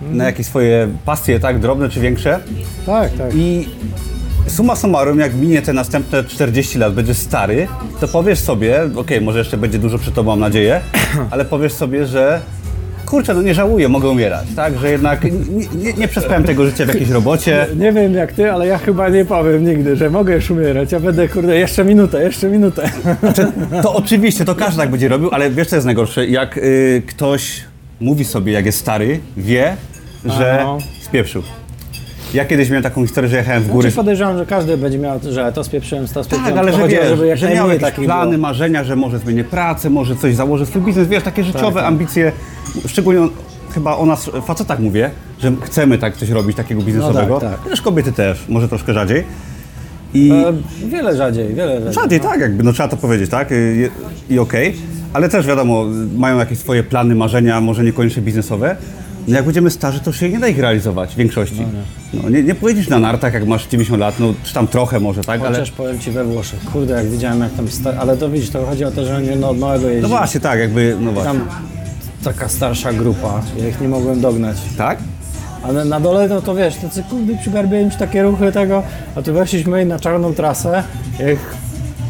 na jakieś swoje pasje, tak, drobne czy większe Tak, tak. i summa summarum, jak minie te następne 40 lat, będziesz stary, to powiesz sobie, okej, może jeszcze będzie dużo przed tobą, mam nadzieję, ale powiesz sobie, że kurczę, no nie żałuję, mogę umierać, tak, że jednak nie, nie, nie przespałem tego życia w jakiejś robocie, Nie wiem jak ty, ale ja chyba nie powiem nigdy, że mogę już umierać. Ja będę, kurde, jeszcze minutę, jeszcze minutę. Znaczy, to oczywiście, to każdy tak będzie robił, ale wiesz co jest najgorsze? Jak y, ktoś mówi sobie, jak jest stary, wie, że no. spieprzył. Ja kiedyś miałem taką historię, że jechałem w góry. Znaczy podejrzewam, że każdy będzie miał, że to spieprzyłem, to spieprzyłem. Tak, ale że wiesz, żeby jak że miał jakieś plany, było. marzenia, że może zmienię pracę, może coś założę swój biznes, wiesz, takie życiowe tak. ambicje, szczególnie on, chyba o nas, facetach mówię, że chcemy tak coś robić, takiego biznesowego. tak, tak. Też kobiety też, może troszkę rzadziej. I E, wiele rzadziej, wiele rzadziej. Rzadziej, tak, jakby, no trzeba to powiedzieć, tak? I, i okej. ale też wiadomo, mają jakieś swoje plany, marzenia, może niekoniecznie biznesowe. No jak będziemy starzy, to się nie da ich realizować w większości. No, nie, nie pojedziesz na nartach, jak masz 90 lat, no czy tam trochę może, tak? Ale, Chociaż powiem Ci we Włoszech, kurde, jak widziałem jak tam, sta- ale to widzisz, to chodzi o to, że oni no, od małego jeździli. no właśnie, tak, jakby, no właśnie. Tam taka starsza grupa, ja ich nie mogłem dognać. Tak? Ale na dole, no to wiesz, tacy kurde przygarbiają ci takie ruchy tego, a tu weszliśmy na czarną trasę, jak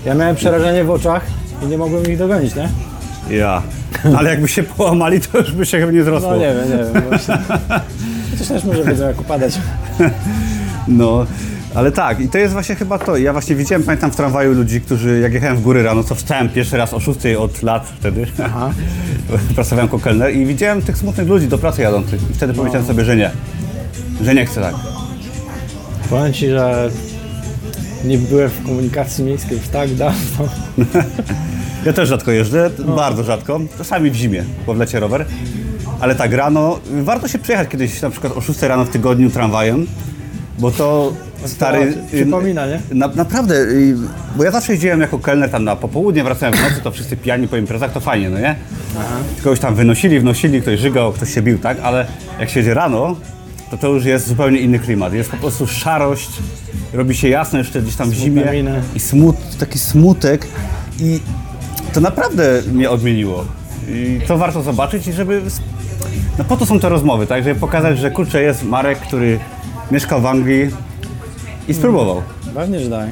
ja miałem przerażenie w oczach i nie mogłem ich dogonić, nie? Ja. Ale jakby się połamali, to już by się chyba nie zrosło. No nie wiem, nie wiem właśnie. Chociaż też może wiedzą jak upadać. No, ale tak, i to jest właśnie chyba to. Ja właśnie widziałem, pamiętam w tramwaju ludzi, którzy, jak jechałem w góry rano, co wstałem pierwszy raz o 6 od lat wtedy. Aha. Pracowałem jako kelner i widziałem tych smutnych ludzi do pracy jadących. I wtedy powiedziałem sobie, że nie. Że nie chcę tak. Powiem Ci, że nie byłem w komunikacji miejskiej już tak dawno. Ja też rzadko jeżdżę, bardzo rzadko. Czasami w zimie, bo w lecie rower. Ale tak, rano, warto się przejechać kiedyś na przykład o 6 rano w tygodniu tramwajem, bo to stary... Przypomina, nie? Na, naprawdę, y, bo ja zawsze jeździłem jako kelner tam na popołudnie, wracałem w nocy, to wszyscy pijani po imprezach, to fajnie, no nie? Kogoś tam wynosili, wnosili, ktoś żygał, ktoś się bił, tak? Ale jak się jedzie rano, to to już jest zupełnie inny klimat. Jest po prostu szarość, robi się jasno jeszcze gdzieś tam w zimie i smut, taki smutek i to naprawdę mnie odmieniło. I to warto zobaczyć i żeby... No po to są te rozmowy, tak? Żeby pokazać, że kurczę, jest Marek, który mieszkał w Anglii i spróbował. Pewnie, że daj.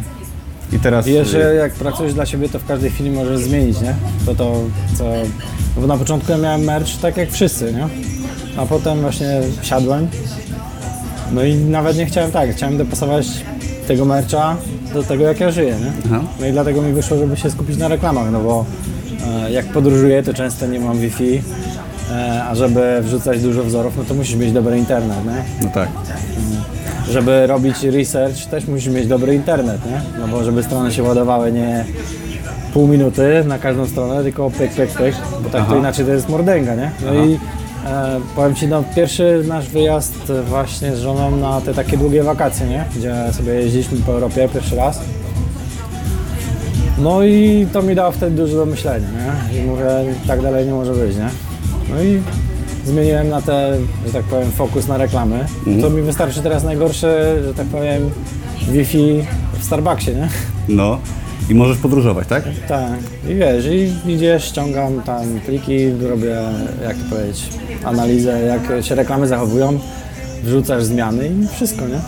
I teraz... Że jak pracujesz dla siebie, to w każdej chwili możesz zmienić, nie? To to, co... Bo na początku ja miałem merch tak jak wszyscy, nie? A potem właśnie siadłem. No i nawet nie chciałem tak, chciałem dopasować tego mercha do tego, jak ja żyję, nie? Aha. No i dlatego mi wyszło, żeby się skupić na reklamach, no bo e, jak podróżuję, to często nie mam Wi-Fi, e, a żeby wrzucać dużo wzorów, no to musisz mieć dobry internet, nie? No tak. Żeby robić research, też musisz mieć dobry internet, nie? No bo żeby strony się ładowały nie pół minuty na każdą stronę, tylko pyk, pyk, pyk, bo tak to Aha. inaczej to jest mordęga, nie? No i e, powiem Ci, no pierwszy nasz wyjazd właśnie z żoną na te takie długie wakacje, nie? Gdzie sobie jeździliśmy po Europie pierwszy raz. No i to mi dało wtedy dużo do myślenia, nie? I mówię, tak dalej nie może być, nie? No i zmieniłem na te, że tak powiem, fokus na reklamy. To mi wystarczy teraz najgorsze, że tak powiem, Wi-Fi w Starbucksie, nie? No. I możesz podróżować, tak? Tak. I wiesz, i idziesz, ściągam tam pliki, robię, jak to powiedzieć, analizę, jak się reklamy zachowują, wrzucasz zmiany i wszystko, nie?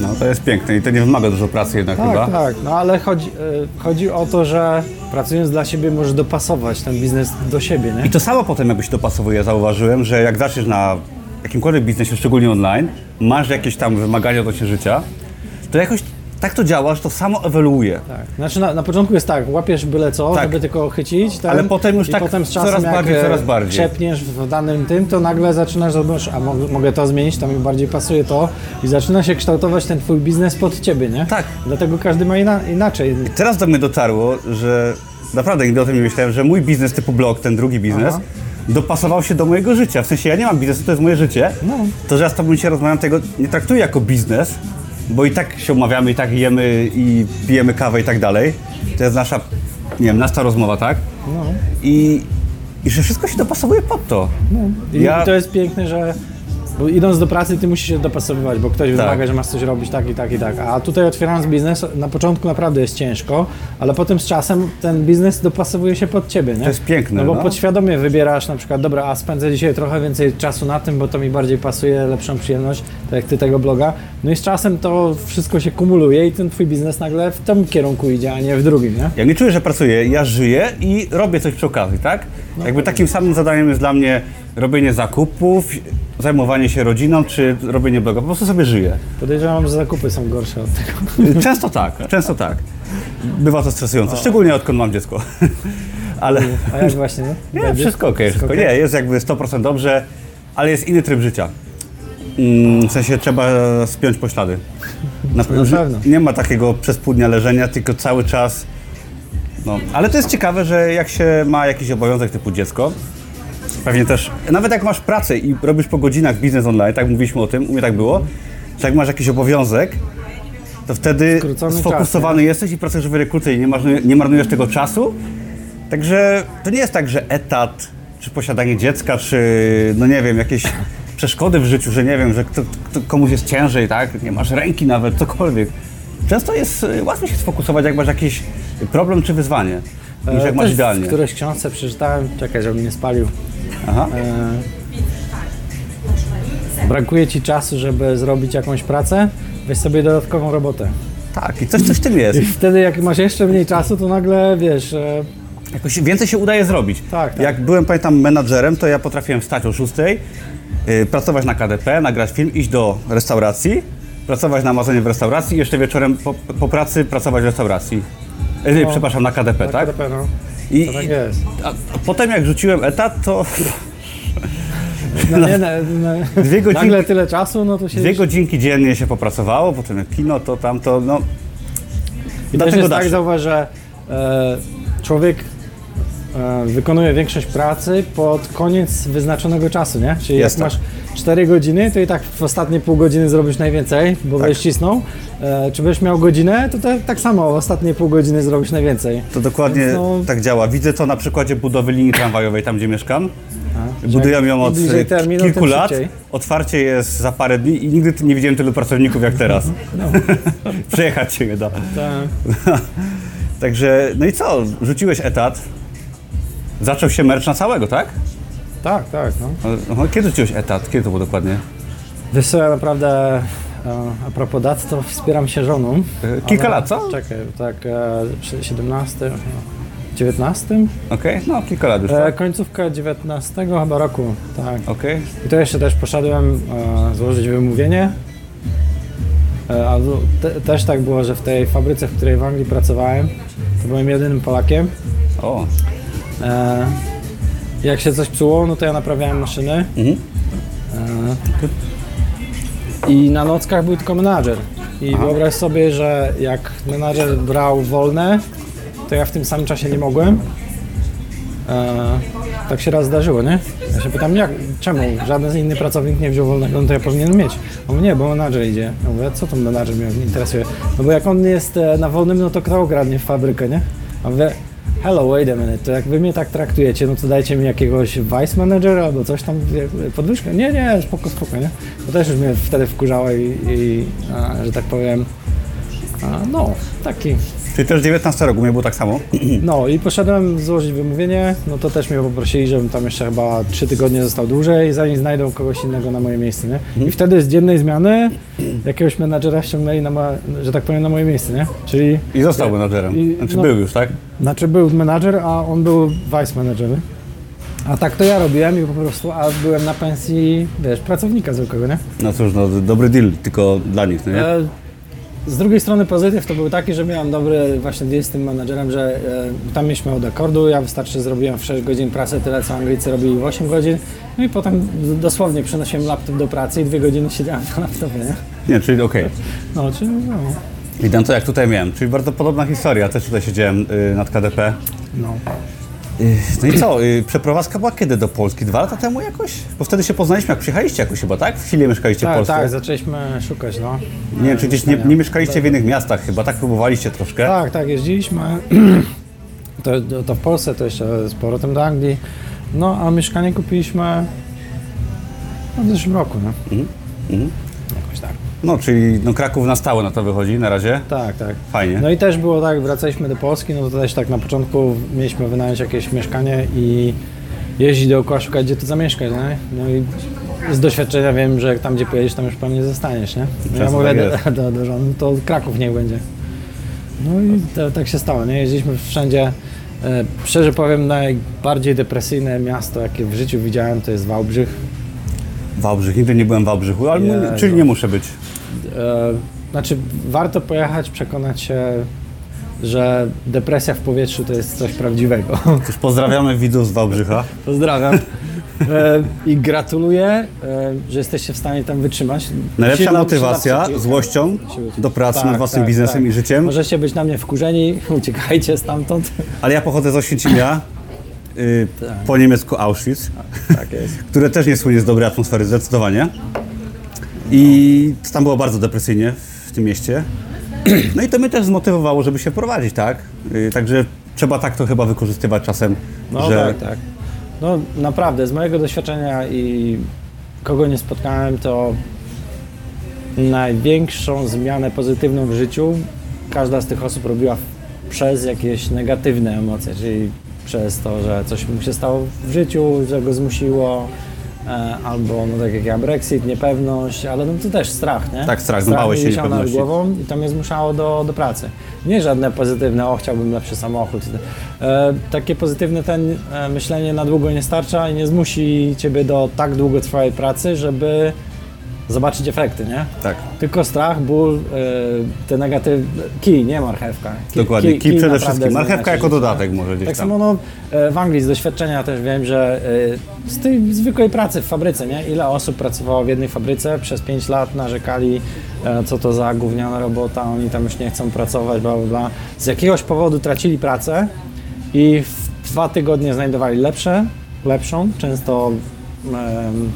No to jest piękne i to nie wymaga dużo pracy jednak chyba. Tak, tak. No ale chodzi, y, chodzi o to, że pracując dla siebie możesz dopasować ten biznes do siebie, nie? I to samo potem jakbyś dopasowuje, zauważyłem, że jak zaczniesz na jakimkolwiek biznesie, szczególnie online, masz jakieś tam wymagania odnośnie życia, to jakoś tak to działa, że to samo ewoluuje. Tak. Znaczy na, na początku jest tak, łapiesz byle co, Tak. żeby tylko chycić, ten, Ale potem już i tak potem z czasem coraz bardziej, e, coraz bardziej. krzepniesz w danym tym, to nagle zaczynasz zobaczyć, a mo- mogę to zmienić, to mi bardziej pasuje to i zaczyna się kształtować ten twój biznes pod ciebie, nie? Tak. Dlatego każdy ma ina- inaczej. Teraz do mnie dotarło, że naprawdę nigdy o tym nie myślałem, że mój biznes typu blog, ten drugi biznes, Aha. dopasował się do mojego życia. W sensie ja nie mam biznesu, to jest moje życie. No. To, że ja z tobą dzisiaj rozmawiam, tego nie traktuję jako biznes, bo i tak się umawiamy, i tak jemy i pijemy kawę i tak dalej. To jest nasza, nie wiem, nasza rozmowa, tak? No. I, i że wszystko się dopasowuje pod to. I Ja- to jest piękne, że bo idąc do pracy, ty musisz się dopasowywać, bo ktoś wymaga, że masz coś robić tak i tak i tak. A tutaj otwierając biznes, na początku naprawdę jest ciężko, ale potem z czasem ten biznes dopasowuje się pod ciebie, nie? To jest piękne, No bo no. podświadomie wybierasz na przykład, dobra, a spędzę dzisiaj trochę więcej czasu na tym, bo to mi bardziej pasuje, lepszą przyjemność, tak jak ty tego bloga. No i z czasem to wszystko się kumuluje i ten twój biznes nagle w tym kierunku idzie, a nie w drugim, nie? Ja nie czuję, że pracuję, ja żyję i robię coś przy okazji, tak? Jakby takim samym zadaniem jest dla mnie robienie zakupów, zajmowanie się rodziną, czy robienie bloga. Po prostu sobie żyję. Podejrzewam, że zakupy są gorsze od tego. Często tak, często tak. Bywa to stresujące, szczególnie odkąd mam dziecko. Ale A jak właśnie, nie? Będzie? wszystko okej, wszystko okej? nie, jest jakby 100% dobrze, ale jest inny tryb życia. Mm, W sensie trzeba spiąć poślady. Na, Na pewno. Nie ma takiego przez pół dnia leżenia, tylko cały czas. No. Ale to jest ciekawe, że jak się ma jakiś obowiązek typu dziecko, pewnie też, nawet jak masz pracę i robisz po godzinach biznes online, tak mówiliśmy o tym, u mnie tak było, że jak masz jakiś obowiązek, to wtedy Skrócony czas, sfokusowany jesteś i pracujesz o wiele krócej, nie marnujesz, nie marnujesz tego czasu Także to nie jest tak, że etat, czy posiadanie dziecka, czy no nie wiem, jakieś przeszkody w życiu, że nie wiem, że kto, kto, komuś jest ciężej, tak? Nie masz ręki nawet, cokolwiek. Często jest y, łatwiej się sfokusować, jak masz jakiś problem czy wyzwanie, niż jak E, masz też idealnie. w którejś książce przeczytałem, czekaj, żebym nie spalił. Aha. E, brakuje ci czasu, żeby zrobić jakąś pracę, weź sobie dodatkową robotę. Tak, i coś, coś w tym jest. I wtedy jak masz jeszcze mniej czasu, to nagle wiesz, e, Jakoś więcej się udaje zrobić. Tak, tak. Jak byłem, pamiętam, menadżerem, to ja potrafiłem wstać o 6, yy, pracować na KDP, nagrać film, iść do restauracji, pracować na Amazonie w restauracji i jeszcze wieczorem po, po pracy pracować w restauracji. Yy, No. Przepraszam, na KDP, na tak? KDP, no. I, To tak i- jest. a, a potem jak rzuciłem etat, to No, nie, no, no, Dwie godzinki- Nagle tyle czasu, no to się... dwie godzinki dziennie się popracowało, potem jak kino, to tamto, no... I też Dlatego jest tak, zauważ, że e, człowiek e, wykonuje większość pracy pod koniec wyznaczonego czasu, nie? Czyli Jest jak tak. masz 4 godziny, to i tak w ostatnie pół godziny zrobisz najwięcej, bo Tak. będziesz cisnął. E, czy będziesz miał godzinę, to tak, tak samo w ostatnie pół godziny zrobisz najwięcej. To dokładnie Więc no- tak działa. Widzę to na przykładzie budowy linii tramwajowej tam, gdzie mieszkam. A, Budują ją od e, terminu, kilku lat. szybciej. Otwarcie jest za parę dni i nigdy nie widziałem tylu pracowników jak teraz. Przejechać się nie da. Tak. Także, no i co? Rzuciłeś etat. Zaczął się merch na całego, tak? tak, tak, no. Aha, Kiedy rzuciłeś etat? Kiedy to było dokładnie? Wiesz co, ja naprawdę e, a propos dat, to wspieram się żoną. E, kilka Ale- lat, co? Czekaj, tak, e, przy 17, 19? Okej, no kilka lat już, E, tak? końcówka 19 chyba roku, tak. Okej. I to jeszcze też poszedłem e, złożyć wymówienie. E, a te, też tak było, że w tej fabryce, w której w Anglii pracowałem, to byłem jedynym Polakiem. O, E, jak się coś psuło, no to ja naprawiałem maszyny. Mhm. E, I na nockach był tylko menadżer. I wyobraź sobie, że jak menadżer brał wolne, to ja w tym samym czasie nie mogłem. E, tak się raz zdarzyło, nie? Ja się pytam, jak, czemu żaden inny pracownik nie wziął wolnego, no to ja powinienem mieć. On mówi, nie, bo menadżer idzie. Ja mówię, co to menadżer mnie interesuje? No bo jak on jest e, na wolnym, no to kto okradnie w fabrykę, nie? A mówię, hello, wait a minute, to jak wy mnie tak traktujecie, no to dajcie mi jakiegoś vice managera albo coś tam, podwyżkę. Nie, nie, spoko, spoko, nie? To też już mnie wtedy wkurzało i, i a, że tak powiem, a, no, taki czyli też 19 roku, mnie było tak samo. no i poszedłem złożyć wymówienie, no to też mnie poprosili, żebym tam jeszcze chyba trzy tygodnie został dłużej, zanim znajdą kogoś innego na moje miejsce, nie? I wtedy z dziennej zmiany jakiegoś menadżera ściągnęli na, ma, że tak powiem, na moje miejsce, nie? Czyli, I został menadżerem. I- Znaczy no. był już, tak? znaczy był menadżer, a on był vice manager. A tak to ja robiłem i po prostu, a byłem na pensji, wiesz, pracownika zwykłego, nie? No cóż, no dobry deal, tylko dla nich, no nie? E, Z drugiej strony pozytyw to był taki, że miałem dobry właśnie deal z tym menadżerem, że e, tam mieliśmy od akordu, ja wystarczy zrobiłem w 6 godzin pracy, tyle co Anglicy robili w 8 godzin, no i potem dosłownie przynosiłem laptop do pracy i dwie godziny siedziałem na laptopie, nie? Nie, czyli okej. No, czyli no, Witam to jak tutaj miałem, czyli bardzo podobna historia. Też tutaj siedziałem y, nad KDP. no. Y, no i co, y, przeprowadzka była kiedy do Polski? Dwa lata temu jakoś? Bo wtedy się poznaliśmy, jak przyjechaliście jakoś chyba, tak? W chwili mieszkaliście w Tak, Polsce. tak, zaczęliśmy szukać, no. Nie wiem, czy gdzieś nie, nie mieszkaliście w innych miastach chyba, tak próbowaliście troszkę. Tak, tak, jeździliśmy. To, to w Polsce, to jeszcze z powrotem do Anglii. No, a mieszkanie kupiliśmy w zeszłym roku, no. Mhm. Jakoś tak. No, czyli no, Kraków na stałe na to wychodzi na razie. Tak, tak. Fajnie. No i też było tak, wracaliśmy do Polski, no to też tak na początku mieliśmy wynająć jakieś mieszkanie i jeździć dookoła, szukać gdzie tu zamieszkać, nie? No i z doświadczenia wiem, że tam gdzie pojedziesz, tam już pewnie zostaniesz, nie? No ja mówię tak do, do, do żony, to Kraków niech będzie. No i to, tak się stało, nie? Jeździliśmy wszędzie. E, szczerze powiem, najbardziej depresyjne miasto, jakie w życiu widziałem, to jest Wałbrzych. Wałbrzych, nigdy nie byłem w Wałbrzychu, ale Jezu. czyli nie muszę być. E, znaczy, warto pojechać, przekonać się, że depresja w powietrzu to jest coś prawdziwego. Cóż, pozdrawiamy widzów z Wałbrzycha. Pozdrawiam. E, I gratuluję, e, że jesteście w stanie tam wytrzymać. Najlepsza Siła- motywacja złością do pracy Tak, nad własnym tak, biznesem tak. i życiem. Możecie być na mnie wkurzeni, uciekajcie stamtąd. Ale ja pochodzę z Oświęcimia, y, po niemiecku Auschwitz, Tak które też nie słynie z dobrej atmosfery, zdecydowanie. I tam było bardzo depresyjnie w tym mieście. No i to mnie też zmotywowało, żeby się prowadzić, tak? Y, Także trzeba tak to chyba wykorzystywać czasem, No że tak, tak. No naprawdę, z mojego doświadczenia i kogo nie spotkałem, to największą zmianę pozytywną w życiu każda z tych osób robiła przez jakieś negatywne emocje, czyli przez to, że coś mu się stało w życiu, że go zmusiło, albo no tak jak ja, Brexit, niepewność, ale no to też strach, nie? Tak, strach, bałeś mi się wisiał nad niepewności. głową i to mnie zmuszało do, do pracy. Nie żadne pozytywne, o chciałbym lepszy samochód. E, takie pozytywne ten e, myślenie na długo nie starcza i nie zmusi ciebie do tak długotrwałej pracy, żeby zobaczyć efekty, nie? tak. Tylko strach, ból, e, te negatywne... Kij, nie marchewka. Kij, Dokładnie, kij przede naprawdę wszystkim. Marchewka jako dodatek może gdzieś Tak tam. samo no, e, w Anglii z doświadczenia też wiem, że e, z tej zwykłej pracy w fabryce, nie? Ile osób pracowało w jednej fabryce przez 5 lat, narzekali, e, co to za gówniana robota, oni tam już nie chcą pracować, bla, bla, bla. Z jakiegoś powodu tracili pracę i w dwa tygodnie znajdowali lepsze, lepszą, często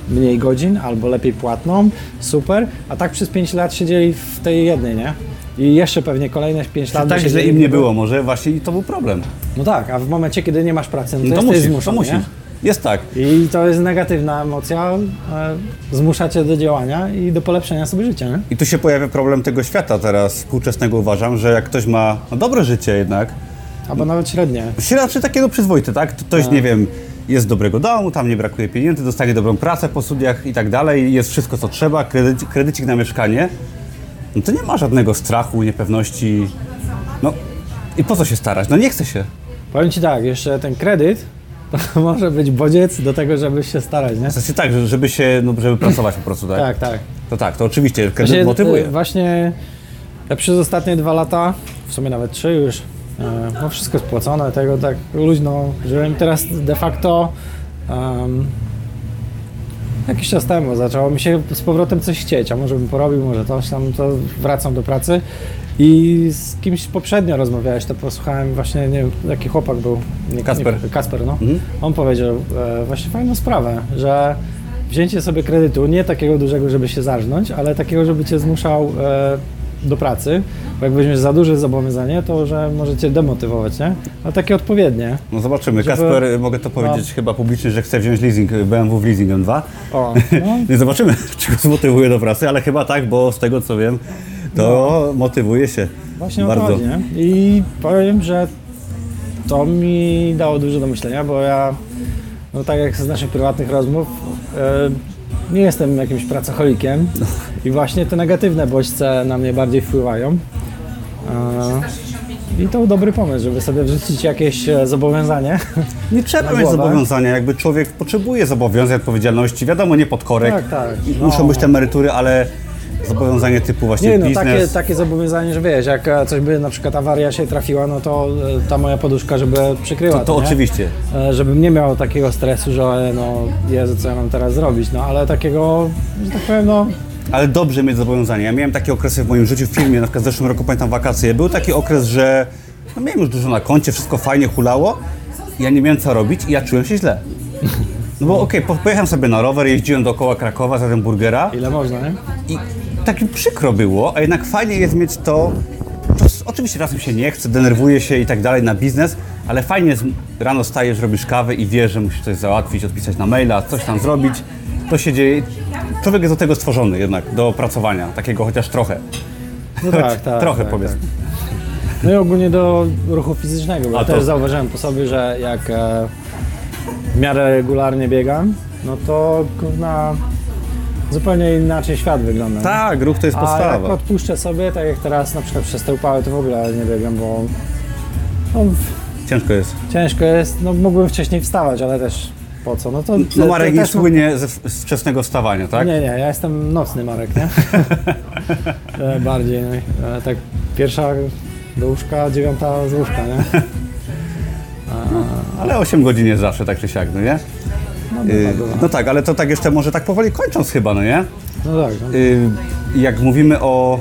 mniej godzin albo lepiej płatną, super, a tak przez 5 lat siedzieli w tej jednej, nie? I jeszcze pewnie kolejne 5 lat. Tak siedzieli im nie było może właśnie i to był problem. No tak, a w momencie, kiedy nie masz pracy, no to, No to musisz, to musisz. Jest tak. I to jest negatywna emocja, e, zmusza cię do działania i do polepszenia sobie życia, nie? I tu się pojawia problem tego świata teraz współczesnego uważam, że jak ktoś ma no, dobre życie jednak, Albo nawet średnie. raczej takiego przyzwoite, tak? To Ktoś, nie wiem, jest dobrego domu, tam nie brakuje pieniędzy, dostanie dobrą pracę po studiach i tak dalej, jest wszystko co trzeba, kredyt, kredycik na mieszkanie, no to nie ma żadnego strachu, niepewności. No i po co się starać? No nie chce się. Powiem ci tak, jeszcze ten kredyt to może być bodziec do tego, żeby się starać, nie? W sensie tak, że- żeby się, no, żeby pracować po prostu, tak? Tak, tak. To tak, to oczywiście kredyt Właśnie, motywuje. e, Właśnie ja przez ostatnie dwa lata, w sumie nawet trzy już, no wszystko spłacone, tego tak luźno żyłem. Teraz de facto em, jakiś czas temu zaczęło mi się z powrotem coś chcieć, a może bym porobił, może coś tam, to wracam do pracy. I z kimś poprzednio rozmawiałeś, to posłuchałem właśnie, nie wiem, jaki chłopak był. Nie, Kasper. Nie, Kasper, no. Mhm. On powiedział e, właśnie fajną sprawę, że wzięcie sobie kredytu, nie takiego dużego, żeby się zarżnąć, ale takiego, żeby cię zmuszał e, do pracy, bo jak weźmiesz za duże zobowiązanie, to że może cię demotywować, nie? Ale takie odpowiednie. No zobaczymy. Żeby- Kasper, mogę to powiedzieć chyba publicznie, że chce wziąć leasing BMW w leasing M2. O, no, Nie zobaczymy, czy go zmotywuje do pracy, ale chyba tak, bo z tego co wiem, to motywuje się właśnie bardzo. chodzi? I powiem, że to mi dało dużo do myślenia, bo ja, no tak jak z naszych prywatnych rozmów, e, nie jestem jakimś pracocholikiem i właśnie te negatywne bodźce na mnie bardziej wpływają. E, I to dobry pomysł, żeby sobie wrzucić jakieś e, zobowiązanie. Nie trzeba mieć zobowiązania, jakby człowiek potrzebuje zobowiązań, odpowiedzialności, wiadomo, nie pod korek. Tak, tak. No. Muszą być te emerytury, ale zobowiązanie typu właśnie Nie no, biznes. takie, takie zobowiązanie, że wiesz, jak e, coś by na przykład awaria się trafiła, no to e, ta moja poduszka, żeby przykryła To, to nie? oczywiście. E, Żebym nie miał takiego stresu, że no Jezu, co ja mam teraz zrobić, no ale takiego, że tak powiem, no Ale dobrze mieć zobowiązania. Ja miałem takie okresy w moim życiu w filmie, na przykład w zeszłym roku pamiętam wakacje. Był taki okres, że no miałem już dużo na koncie, wszystko fajnie hulało. Ja nie miałem co robić i ja czułem się źle. No bo okej, po- pojechałem sobie na rower, jeździłem dookoła Krakowa, zjadłem burgera ile można, nie? i tak przykro było, a jednak fajnie jest mieć to, to oczywiście czasem się nie chce, denerwuje się i tak dalej na biznes, ale fajnie jest, rano stajesz, robisz kawę i wiesz, że musisz coś załatwić, odpisać na maila, coś tam zrobić. To się dzieje. Człowiek jest do tego stworzony jednak, do pracowania, takiego chociaż trochę. No tak, tak. trochę tak, powiedzmy. tak. No i ogólnie do ruchu fizycznego, bo A ja to- też zauważyłem po sobie, że jak e, w miarę regularnie biegam, no to kurna zupełnie inaczej świat wygląda. Tak, ruch to jest A jak podstawa. odpuszczę sobie, tak jak teraz na przykład przez te upały, to w ogóle nie biegam, bo no, Ciężko jest. ciężko jest, no mógłbym wcześniej wstawać, ale też po co? No to No Marek to nie też- słynie ze z wczesnego wstawania, tak? Nie, nie, ja jestem nocny Marek, nie? E, Bardziej, no, e, tak pierwsza do łóżka, dziewiąta z łóżka, nie? Ale 8 godzin jest zawsze, tak czy siak, no nie? No, bywa, bywa. no tak, ale to tak jeszcze może tak powoli kończąc chyba, no nie? no tak, no. Y, jak mówimy o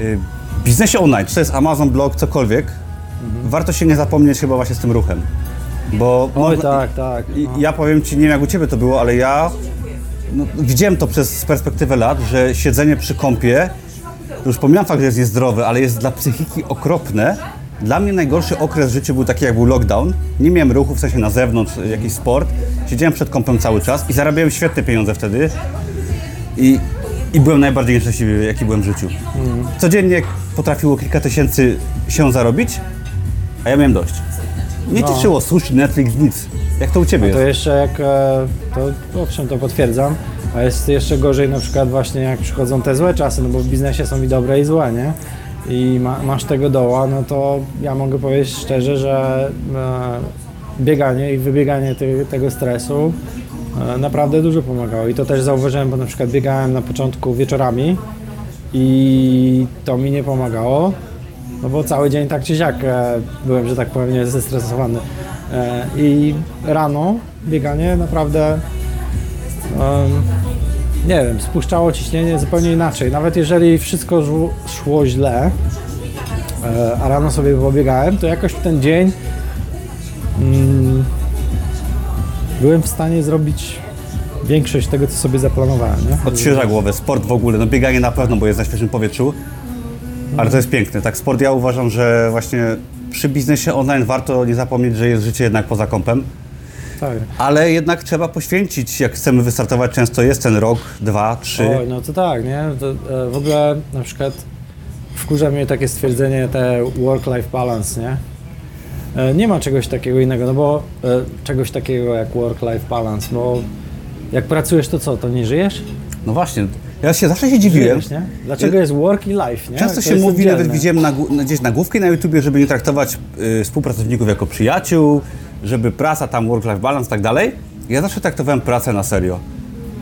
y, biznesie online, czy to jest Amazon, blog, cokolwiek, warto się nie zapomnieć chyba właśnie z tym ruchem. Bo Oj, można- tak, tak. No. ja powiem Ci, nie wiem jak u Ciebie to było, ale ja no, widziałem to przez perspektywę lat, że siedzenie przy kąpie, już pomijam fakt, że jest niezdrowe, ale jest dla psychiki okropne, Dla mnie najgorszy okres w życiu był taki, jak był lockdown. Nie miałem ruchu, w sensie na zewnątrz, jakiś sport. Siedziałem przed kąpem cały czas i zarabiałem świetne pieniądze wtedy. I, i byłem najbardziej nieszczęśliwy, jaki byłem w życiu. Codziennie potrafiło kilka tysięcy się zarobić, a ja miałem dość. Nie No. cieszyło sushi, Netflix, nic. Jak to u Ciebie To jest? jeszcze jak, e, to owszem, to potwierdzam, a jest jeszcze gorzej na przykład właśnie jak przychodzą te złe czasy, no bo w biznesie są i dobre i złe, nie? I ma, masz tego doła, no to ja mogę powiedzieć szczerze, że e, bieganie i wybieganie tego stresu e, naprawdę dużo pomagało. I to też zauważyłem, bo na przykład biegałem na początku wieczorami i to mi nie pomagało, no bo cały dzień tak czy siak e, byłem, że tak powiem, zestresowany. E, I rano bieganie naprawdę, em, nie wiem, spuszczało ciśnienie zupełnie inaczej. Nawet jeżeli wszystko szło, źle, e, a rano sobie pobiegałem, to jakoś w ten dzień mm, byłem w stanie zrobić większość tego, co sobie zaplanowałem. Nie? Odświeża głowę, sport w ogóle, no bieganie na pewno, bo jest na świeżym powietrzu, ale to jest piękne. Tak, sport ja uważam, że właśnie przy biznesie online warto nie zapomnieć, że jest życie jednak poza kąpem, Tak. ale jednak trzeba poświęcić, jak chcemy wystartować, często jest ten rok, dwa, trzy. Oj, no to tak, nie? To, e, w ogóle na przykład wkurza mnie takie stwierdzenie, te work-life balance, nie? E, nie ma czegoś takiego innego, no bo e, czegoś takiego jak work-life balance, bo jak pracujesz, to co, to nie żyjesz? No właśnie, ja się zawsze się dziwiłem. Żyjesz, nie? Dlaczego jest work i life, nie? Często To się mówi, nawet oddzielne. widziałem nagłó- gdzieś nagłówki na YouTubie, żeby nie traktować y, współpracowników jako przyjaciół, żeby praca tam, work-life balance i tak dalej. Ja zawsze traktowałem pracę na serio.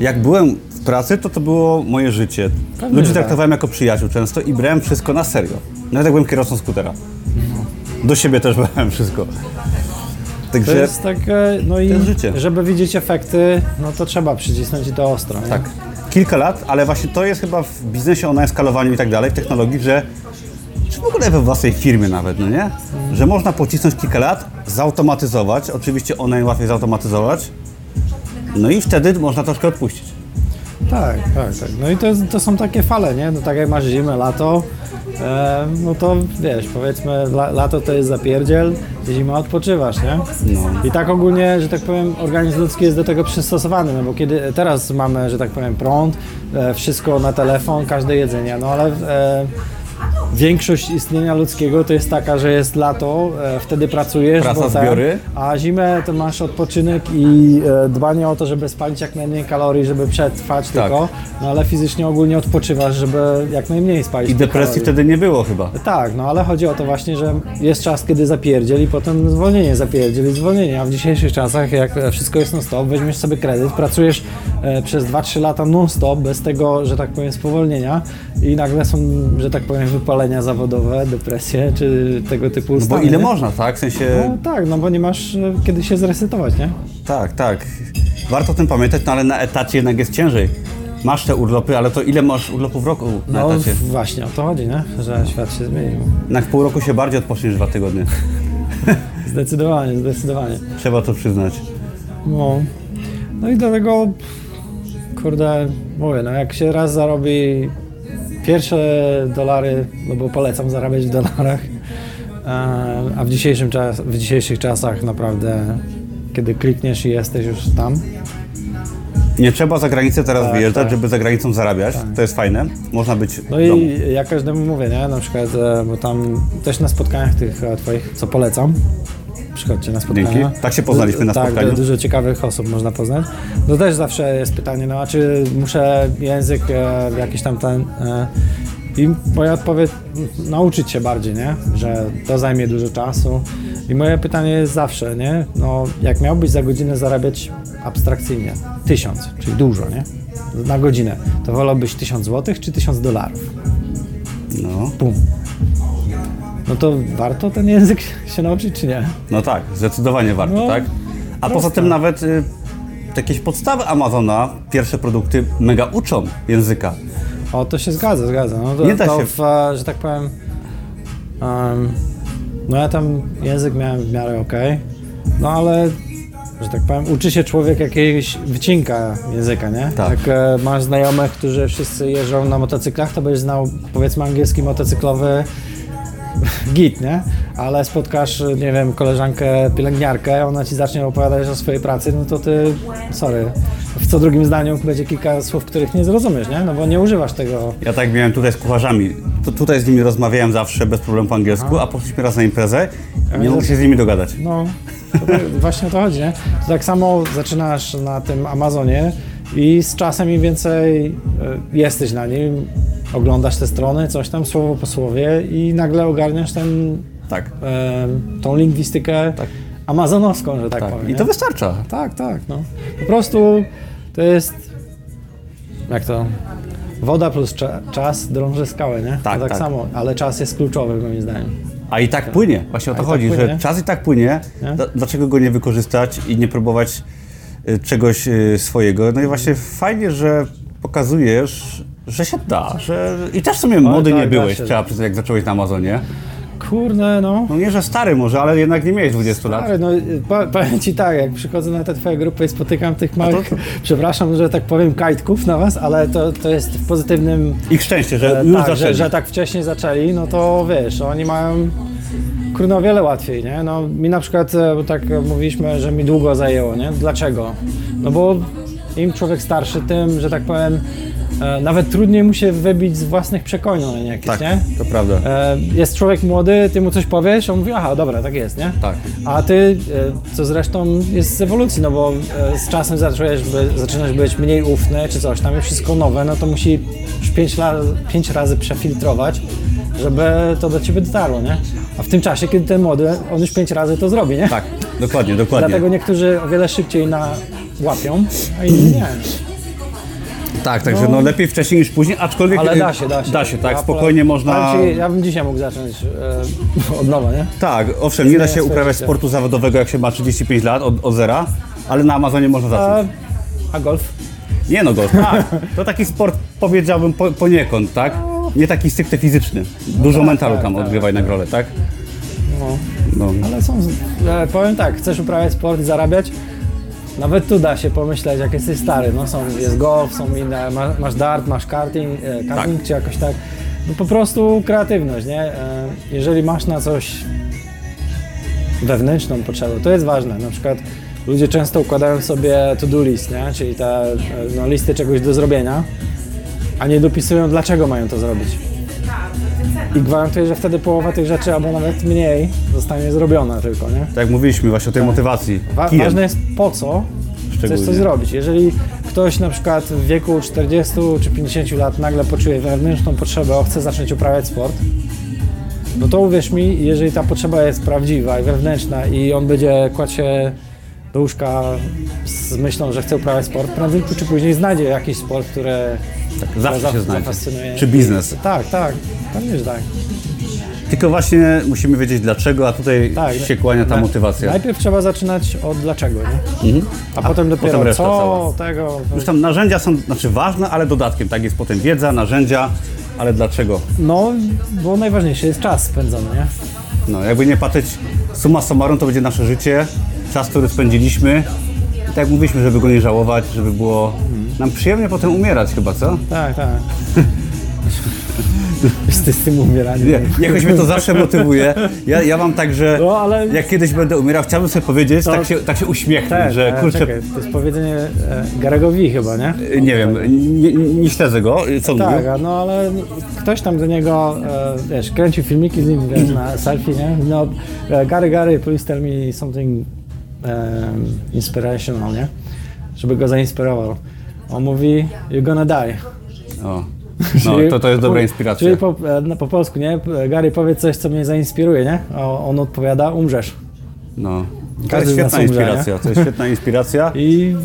Jak byłem w pracy, to to było moje życie. Pewnie, Ludzi tak. traktowałem jako przyjaciół często i brałem wszystko na serio. Nawet jak byłem kierowcą skutera. Do siebie też brałem wszystko. To Także jest tak, e, no i jest życie. żeby widzieć efekty, no to trzeba przycisnąć i to ostro, nie? tak, kilka lat, ale właśnie to jest chyba w biznesie online, skalowaniu i tak dalej, w technologii, że w ogóle we własnej firmie nawet, no nie? Że można pocisnąć kilka lat, zautomatyzować, oczywiście online łatwiej zautomatyzować, no i wtedy można troszkę odpuścić. Tak, tak, tak. No i to, to są takie fale, nie? No tak jak masz zimę, lato, e, no to wiesz, powiedzmy la, lato to jest zapierdziel, zima odpoczywasz, nie? No. I tak ogólnie, że tak powiem, organizm ludzki jest do tego przystosowany, no bo kiedy teraz mamy, że tak powiem, prąd, e, wszystko na telefon, każde jedzenie, no ale e, większość istnienia ludzkiego to jest taka, że jest lato, e, wtedy pracujesz, Praca, bo ten- zbiory. a zimę to masz odpoczynek i e, dbanie o to, żeby spalić jak najmniej kalorii, żeby przetrwać Tak. tylko, no ale fizycznie ogólnie odpoczywasz, żeby jak najmniej spalić I tych depresji kalorii. wtedy nie było chyba. Tak, no ale chodzi o to właśnie, że jest czas, kiedy zapierdziel i potem zwolnienie zapierdziel i zwolnienie, a w dzisiejszych czasach, jak wszystko jest non-stop, weźmiesz sobie kredyt, pracujesz e, przez 2-3 lata non-stop, bez tego, że tak powiem, spowolnienia i nagle są, że tak powiem, wypalenia zawodowe, depresje, czy tego typu No bo ile można, tak? W sensie, No tak, no bo nie masz e, kiedy się zresetować, nie? tak, tak. Warto o tym pamiętać, no ale na etacie jednak jest ciężej. Masz te urlopy, ale to ile masz urlopów w roku na No etacie? właśnie o to chodzi, nie? Że świat się zmienił. Na pół roku się bardziej odpoczniesz dwa tygodnie. Zdecydowanie, zdecydowanie. Trzeba to przyznać. No, no i do tego, kurde, mówię, no jak się raz zarobi pierwsze dolary, no bo polecam zarabiać w dolarach, a w, dzisiejszym czas, w dzisiejszych czasach naprawdę, kiedy klikniesz i jesteś już tam, Nie trzeba za granicę teraz Tak, wyjeżdżać, tak. żeby za granicą zarabiać. To jest fajne. Można być No i ja każdemu mówię, nie? Na przykład, e, bo tam też na spotkaniach tych e, twoich, co polecam, przychodźcie na spotkania. Dzięki. Tak się poznaliśmy na tak, spotkaniu. dużo ciekawych osób można poznać. No też zawsze jest pytanie, no a czy muszę język e, jakiś tam ten... E, i moja odpowiedź, nauczyć się bardziej, nie? Że to zajmie dużo czasu. I moje pytanie jest zawsze, nie? No, jak miałbyś za godzinę zarabiać abstrakcyjnie tysiąc, czyli dużo, nie? Na godzinę, to wolałbyś tysiąc złotych czy tysiąc dolarów? No, Pum. No to warto ten język się nauczyć, czy nie? no tak, zdecydowanie warto, No, tak? A poza proste. tym nawet y, jakieś podstawy Amazona, pierwsze produkty mega uczą języka. O, to się zgadza, zgadza. No to, Nie da się- W, e, że tak powiem, em, no ja tam język miałem w miarę okej, no ale, że tak powiem, uczy się człowiek jakiegoś wycinka języka, nie? Tak. Jak e, masz znajomych, którzy wszyscy jeżdżą na motocyklach, to będziesz znał, powiedzmy, angielski motocyklowy git, nie? ale spotkasz, nie wiem, koleżankę pielęgniarkę, ona ci zacznie opowiadać o swojej pracy, no to ty, sorry, w co drugim zdaniu będzie kilka słów, których nie zrozumiesz, nie? No bo nie używasz tego. Ja tak miałem tutaj z kucharzami. Tu, tutaj z nimi rozmawiałem zawsze bez problemu po angielsku, a poszliśmy raz na imprezę i nie mogę się z nimi dogadać. No, to tak, właśnie o to chodzi, nie? To tak samo zaczynasz na tym Amazonie i z czasem im więcej e, jesteś na nim, oglądasz te strony, coś tam, słowo po słowie i nagle ogarniasz ten, Tak. e, tą lingwistykę amazonowską, że tak, tak. powiem. I nie? to wystarcza. Tak, tak, no. Po prostu to jest, jak to, woda plus cza, czas drąży skałę, nie? Tak, to tak, tak. samo, ale czas jest kluczowy moim zdaniem. A i tak płynie. Właśnie o to tak chodzi, że czas i tak płynie. Nie? Dla- Dlaczego go nie wykorzystać i nie próbować y, czegoś y, swojego? No i właśnie fajnie, że pokazujesz, że się da, że i też w sumie młody tak, nie byłeś, się. trzeba przyznać, jak zacząłeś na Amazonie. Kurde, no. No nie, że stary może, ale jednak nie miałeś 20 lat. Ale no, po- powiem Ci tak, jak przychodzę na te Twoje grupy i spotykam tych małych, przepraszam, że tak powiem, kajtków na Was, ale to, to jest w pozytywnym, Ich szczęście, że e, już tak, że, zaczęli. że tak wcześniej zaczęli, no to wiesz, oni mają kurno o wiele łatwiej, nie? No mi na przykład, e, tak mówiliśmy, że mi długo zajęło, nie? Dlaczego? No bo im człowiek starszy, tym, że tak powiem, e, nawet trudniej mu się wybić z własnych przekonań jakieś, Tak, nie? to prawda. E, jest człowiek młody, ty mu coś powiesz, on mówi, aha, dobra, tak jest, nie? Tak. A ty, e, co zresztą jest z ewolucji, no bo e, z czasem zacząłeś by, zaczynasz być mniej ufny czy coś, tam jest wszystko nowe, no to musi już pięć, la, pięć razy przefiltrować, żeby to do ciebie dotarło, nie? A w tym czasie, kiedy ten młody, on już pięć razy to zrobi, nie? Tak, dokładnie, dokładnie. Dlatego niektórzy o wiele szybciej na łapią, a inni nie. Tak, także no, lepiej wcześniej niż później, aczkolwiek Ale y, da się, da się. Da się, tak, Ja spokojnie można... powiem Ci, ja bym dzisiaj mógł zacząć e, od nowa, nie? Tak, owszem, nie da się uprawiać sportu zawodowego, jak się ma 35 lat od, od zera, ale na Amazonie można A, zacząć. a golf? Nie no, golf, tak. To taki sport, powiedziałbym, po, poniekąd, tak? Nie taki stricte fizyczny. Dużo mentalu tak, tam tak. odgrywa jednak rolę, tak? No. No. Ale są, e, powiem tak, chcesz uprawiać sport i zarabiać? Nawet tu da się pomyśleć, jak jesteś stary. No są, jest golf, są inne, ma, masz dart, masz karting, e, karting czy jakoś tak. No po prostu kreatywność, nie? E, jeżeli masz na coś wewnętrzną potrzebę, to jest ważne. Na przykład ludzie często układają sobie to-do list, nie? Czyli te e, no, listy czegoś do zrobienia, a nie dopisują, dlaczego mają to zrobić. I gwarantuję, że wtedy połowa tych rzeczy, albo nawet mniej, zostanie zrobiona tylko, nie? Tak jak mówiliśmy właśnie o tej motywacji. Wa- Kijem. ważne jest po co chcesz coś zrobić. Jeżeli ktoś na przykład w wieku 40 czy 50 lat nagle poczuje wewnętrzną potrzebę, o chce zacząć uprawiać sport, no to uwierz mi, jeżeli ta potrzeba jest prawdziwa i wewnętrzna i on będzie kładł się do łóżka z myślą, że chce uprawiać sport, prędzej czy później znajdzie jakiś sport, który zawsze który się znajdzie. zafascynuje. Czy biznes. Tak, tak, pewnie, że tak. Tylko właśnie musimy wiedzieć dlaczego, a tutaj tak. się kłania ta motywacja. Najpierw trzeba zaczynać od dlaczego, nie? A, potem dopiero potem co cała. tego. Już tam narzędzia są znaczy ważne, ale dodatkiem, tak? Jest potem wiedza, narzędzia, ale dlaczego? No, bo najważniejszy jest czas spędzony, nie? No, jakby nie patrzeć summa summarum, to będzie nasze życie, czas, który spędziliśmy. I tak jak mówiliśmy, żeby go nie żałować, żeby było nam przyjemnie potem umierać chyba, co? Tak, tak. Jesteś z tym umieraniem. Nie, jakoś mnie to zawsze motywuje. Ja, ja mam tak, że No, ale- jak kiedyś będę umierał, chciałbym sobie powiedzieć, tak, się, tak się uśmiechnąć, Tak, że e, kurczę, czekaj, to jest powiedzenie e, Garego V chyba, nie? nie wiem, nie, nie śledzę go, co Tak, mówił. a no ale ktoś tam do niego, e, wiesz, kręcił filmiki z nim, wiesz, na selfie, nie? No, e, Gary, Gary, please tell me something um, inspirational, nie? Żeby go zainspirował. On mówi, you're gonna die. O. No, to, to jest dobra inspiracja. Czyli po, no, po polsku, nie? Gary, powiedz coś, co mnie zainspiruje, nie? A on odpowiada, umrzesz. No. To jest świetna inspiracja, to jest świetna inspiracja. I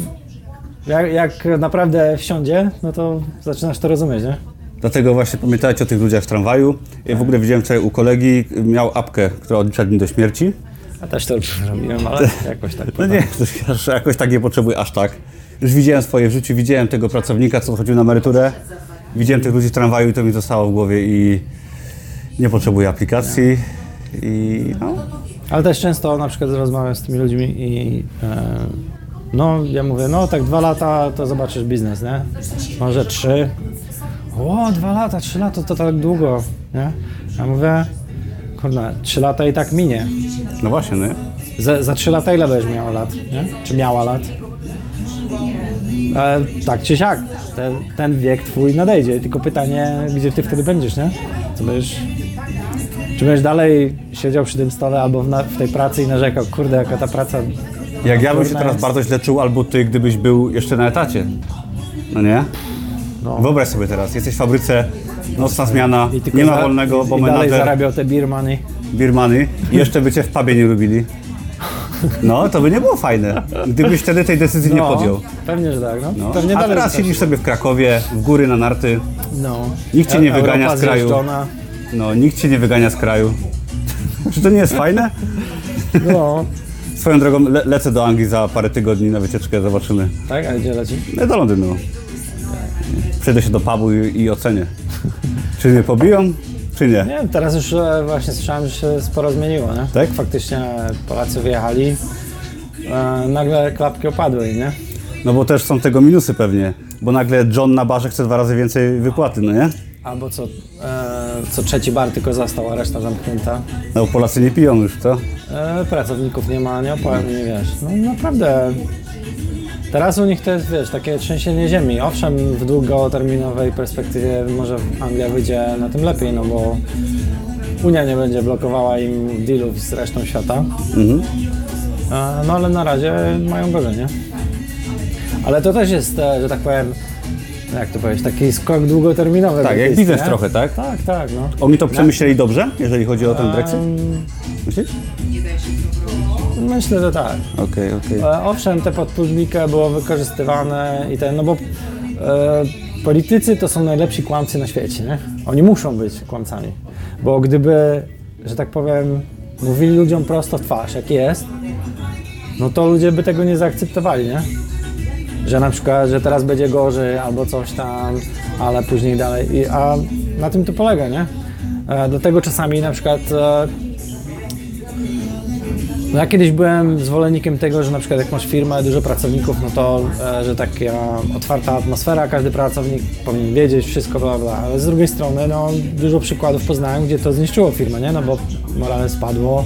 jak, jak naprawdę wsiądzie, no to zaczynasz to rozumieć, nie? Dlatego właśnie pamiętajcie o tych ludziach w tramwaju. Ja w ogóle widziałem wczoraj u kolegi, miał apkę, która odlicza dni do śmierci. Ja też to robiłem, ale jakoś tak. No nie, jakoś tak nie potrzebuję aż tak. Już widziałem swoje w życiu, widziałem tego pracownika, co chodził na emeryturę. Widziałem tych ludzi w tramwaju i to mi zostało w głowie i nie potrzebuję aplikacji. I no, Ale też często na przykład rozmawiam z tymi ludźmi i e, no ja mówię, no tak dwa lata to zobaczysz biznes, nie? Może trzy. O, dwa lata, trzy lata to tak długo, nie? Ja mówię, kurna, 3 lata i tak minie. No właśnie, nie? Za, za 3 lata ile będziesz miał lat, nie? Czy miała lat? E, tak czy siak, ten, ten wiek twój nadejdzie, tylko pytanie, gdzie ty wtedy będziesz, nie? Co będziesz... Czy będziesz dalej siedział przy tym stole albo w, na, w tej pracy i narzekał, kurde, jaka ta praca... Jak ja bym się teraz jest. bardzo źle czuł, albo ty, gdybyś był jeszcze na etacie. No nie? No. Wyobraź sobie teraz, jesteś w fabryce, nocna zmiana, nie ma wolnego, bo i dalej menadżer, zarabiał te beer money. birmany i jeszcze by cię w pubie nie lubili. No, to by nie było fajne, gdybyś wtedy tej decyzji nie No, podjął. pewnie, że tak, no. No. Pewnie A dalej teraz siedzisz sobie w Krakowie, w góry na narty, No. Nikt cię nie Europa wygania z kraju. zjeżdżona. no nikt cię nie wygania z kraju. Czy to nie jest fajne? No. Swoją drogą le lecę do Anglii za parę tygodni na wycieczkę, zobaczymy. Tak, a gdzie leci? No do Londynu. Przejdę się do pubu i, i ocenię. Czy mnie pobiją, czy nie? Nie teraz już e, właśnie słyszałem, że się sporo zmieniło, nie? Tak? Faktycznie Polacy wyjechali, e, nagle klapki opadły, nie? No bo też są tego minusy pewnie. Bo nagle John na barze chce dwa razy więcej wypłaty, no nie? Albo co, e, co trzeci bar tylko został, a reszta zamknięta. No Polacy nie piją już, co? E, pracowników nie ma, nie opłat, nie wiesz. No naprawdę. Teraz u nich to jest, wiesz, takie trzęsienie ziemi. Owszem, w długoterminowej perspektywie może Anglia wyjdzie na tym lepiej, no bo Unia nie będzie blokowała im dealów z resztą świata. Mhm. No ale na razie mają gorzej, nie? Ale to też jest, e, że tak powiem, jak to powiedzieć, taki skok długoterminowy. Tak, jak biznes nie? trochę, tak? Tak, tak, no. Oni to przemyśleli dobrze, jeżeli chodzi o ten Brexit? Myślisz? Myślę, że tak. Okej, okej. E, Owszem, te pod publikę było wykorzystywane i ten, no bo e, politycy to są najlepsi kłamcy na świecie, nie? Oni muszą być kłamcami, bo gdyby, że tak powiem, mówili ludziom prosto w twarz, jak jest, no to ludzie by tego nie zaakceptowali, nie? Że na przykład, że teraz będzie gorzej albo coś tam, ale później dalej. I, a na tym to polega, nie? E, dlatego czasami na przykład e, no ja kiedyś byłem zwolennikiem tego, że na przykład jak masz firmę, dużo pracowników, no to, e, że taka otwarta atmosfera, każdy pracownik powinien wiedzieć wszystko, bla, bla. Ale z drugiej strony, no dużo przykładów poznałem, gdzie to zniszczyło firmę, nie? No bo morale spadło.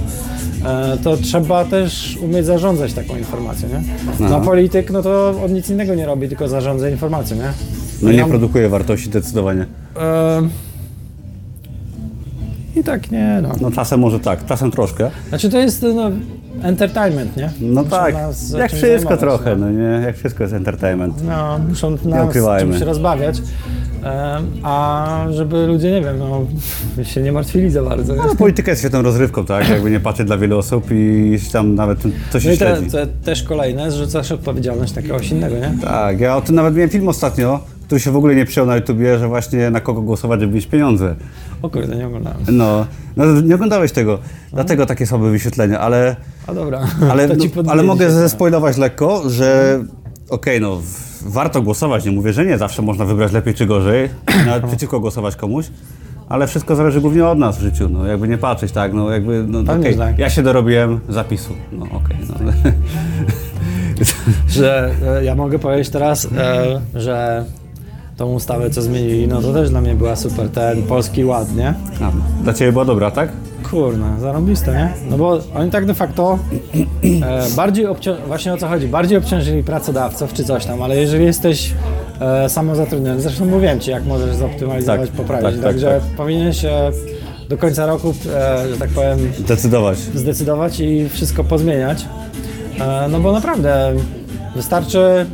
E, to trzeba też umieć zarządzać taką informacją, nie? No a polityk, no to on nic innego nie robi, tylko zarządza informacją, nie? No nie produkuje wartości zdecydowanie. e, I tak nie, no. No czasem może tak, czasem troszkę. Znaczy to jest no, entertainment, nie? No Muszą tak, jak wszystko trochę, no. no nie? Jak wszystko jest entertainment. No, muszą nas czymś rozbawiać, a żeby ludzie, nie wiem, no, się nie martwili za bardzo. No, polityka jest świetną rozrywką, tak? Jakby nie patrzeć dla wielu osób i tam nawet coś No się i te, te, też kolejne, że rzucasz odpowiedzialność na kogoś innego, nie? Tak, ja o tym nawet miałem film ostatnio, który się w ogóle nie przyjął na YouTubie, że właśnie na kogo głosować, żeby mieć pieniądze. O kurde, nie oglądałem. No, no nie oglądałeś tego, dlatego takie słabe wyświetlenia, ale, A dobra, ale, no, ale mogę zespoilować lekko, że okej, no w- warto głosować, nie mówię, że nie, zawsze można wybrać lepiej czy gorzej, nawet przeciwko głosować komuś, ale wszystko zależy głównie od nas w życiu, no jakby nie patrzeć, tak, no jakby, no okej, że tak. ja się dorobiłem zapisu, no okej, no. Że e, ja mogę powiedzieć teraz, e, że tą ustawę, co zmienili, no to też dla mnie była super, ten polski ład, nie? A, dla Ciebie była dobra, tak? Kurna, zarąbiste, nie? No bo oni tak de facto e, bardziej obcią- właśnie o co chodzi, bardziej obciążyli pracodawców czy coś tam, ale jeżeli jesteś e, samozatrudniony, zresztą mówiłem Ci, jak możesz zoptymalizować, Tak, poprawić, tak, tak, także tak. powinieneś e, do końca roku, e, że tak powiem, Zdecydować. zdecydować i wszystko pozmieniać, e, no bo naprawdę wystarczy,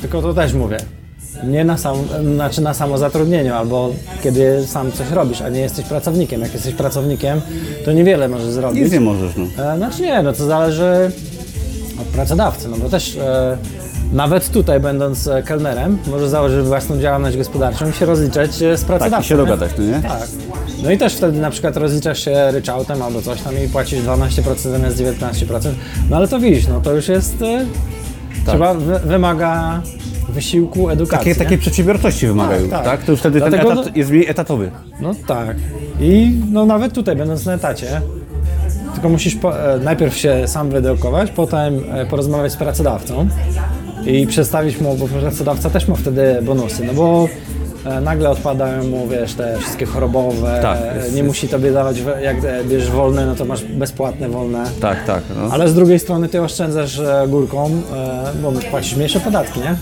tylko to też mówię, nie na, sam, znaczy na samozatrudnieniu, albo kiedy sam coś robisz, a nie jesteś pracownikiem. Jak jesteś pracownikiem, to niewiele możesz zrobić. Nic nie możesz, no. E, Znaczy nie, no to zależy od pracodawcy, no bo też e, nawet tutaj będąc e, kelnerem, możesz założyć własną działalność gospodarczą i się rozliczać z pracodawcą. Tak, i się dogadać, no nie? Tak. No i też wtedy na przykład rozliczasz się ryczałtem albo coś tam i płacisz 12% zamiast 19%. No ale to widzisz, no to już jest... E, Trzeba, wy, wymaga wysiłku, edukacji. Takie, takiej przedsiębiorczości wymagają, Tak, tak, tak. To już wtedy Dlatego ten etat no- jest mniej etatowy. No tak. I no nawet tutaj, będąc na etacie, tylko musisz po, e, najpierw się sam wyedukować, potem e, porozmawiać z pracodawcą i przedstawić mu, bo pracodawca też ma wtedy bonusy, no bo e, nagle odpadają mu, wiesz, te wszystkie chorobowe, Tak, jest- nie jest. musi tobie dawać, jak bierzesz wolne, no to masz bezpłatne wolne. Tak, tak. No. Ale z drugiej strony ty oszczędzasz górką, bo płacisz mniejsze podatki, nie?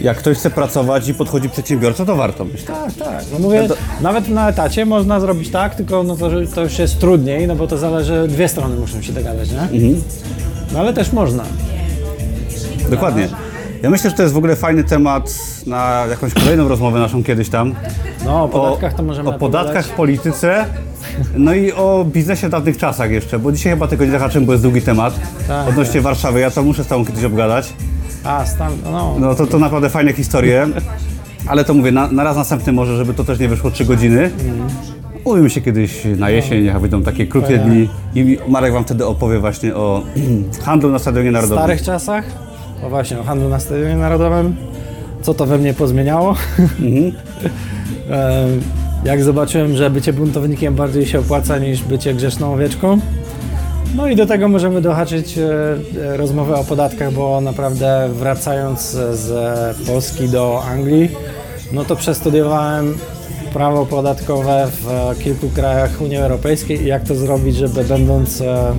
Jak ktoś chce pracować i podchodzi przedsiębiorca, to warto myślę. Tak, tak. No mówię, nawet na etacie można zrobić tak, tylko no to, to już jest trudniej, no bo to zależy, dwie strony muszą się dogadać, nie? Mhm. No ale też można. Dokładnie. Ja myślę, że to jest w ogóle fajny temat na jakąś kolejną rozmowę naszą kiedyś tam. No o podatkach to możemy O podatkach, polityce, no i o biznesie w dawnych czasach jeszcze, bo dzisiaj chyba tego nie zahaczymy, bo jest długi temat. Tak, Odnośnie Warszawy, ja to muszę z Tobą kiedyś obgadać. A, stan, no, No to, to naprawdę fajne historie. Ale to mówię, na, na raz następny może, żeby to też nie wyszło 3 godziny. Umówimy się kiedyś na jesień, jak wyjdą takie krótkie dni i Marek Wam wtedy opowie właśnie o handlu na Stadionie w Narodowym. starych czasach, o właśnie, o handlu na Stadionie Narodowym, co to we mnie pozmieniało. Mhm. Em, Jak zobaczyłem, że bycie buntownikiem bardziej się opłaca niż bycie grzeszną owieczką. No i do tego możemy dohaczyć e, e, rozmowę o podatkach, bo naprawdę wracając z Polski do Anglii, no to przestudiowałem prawo podatkowe w kilku krajach Unii Europejskiej i jak to zrobić, żeby będąc, e,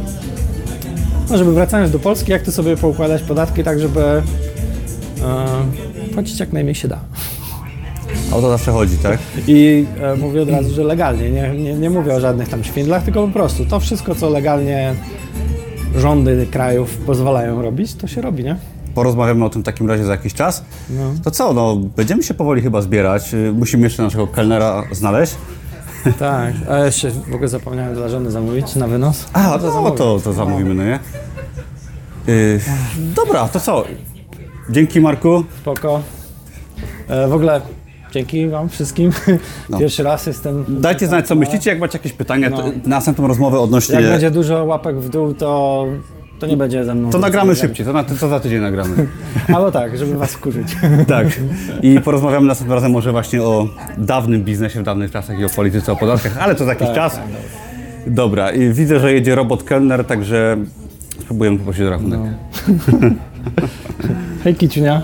no żeby wracając do Polski, jak to sobie poukładać podatki tak, żeby płacić jak najmniej się da. O to zawsze chodzi, tak? I e, mówię od razu, że legalnie. Nie, nie, nie mówię o żadnych tam szwindlach, tylko po prostu to wszystko, co legalnie rządy krajów pozwalają robić, to się robi, nie? Porozmawiamy o tym w takim razie za jakiś czas. No. To co, no będziemy się powoli chyba zbierać. Y, Musimy jeszcze naszego kelnera znaleźć. Tak, a jeszcze w ogóle zapomniałem dla żony zamówić na wynos. A, No to, zamówię. to, to zamówimy, no nie? Y, dobra, to co? Dzięki Marku. Spoko. E, w ogóle dzięki wam wszystkim. No. Pierwszy raz jestem... Dajcie znać, co myślicie. Jak macie jakieś pytania, to No. na następną rozmowę odnośnie... Jak będzie dużo łapek w dół, to, to nie będzie ze mną. To nagramy szybciej, to, na, to za tydzień nagramy. Albo tak, żeby was wkurzyć. tak. I porozmawiamy następnym razem może właśnie o dawnym biznesie w dawnych czasach i o polityce, o podatkach, ale to za jakiś Tak, czas. tak, Dobra, i widzę, że jedzie robot kelner, także spróbujemy poprosić o rachunek. Hej Kiciunia.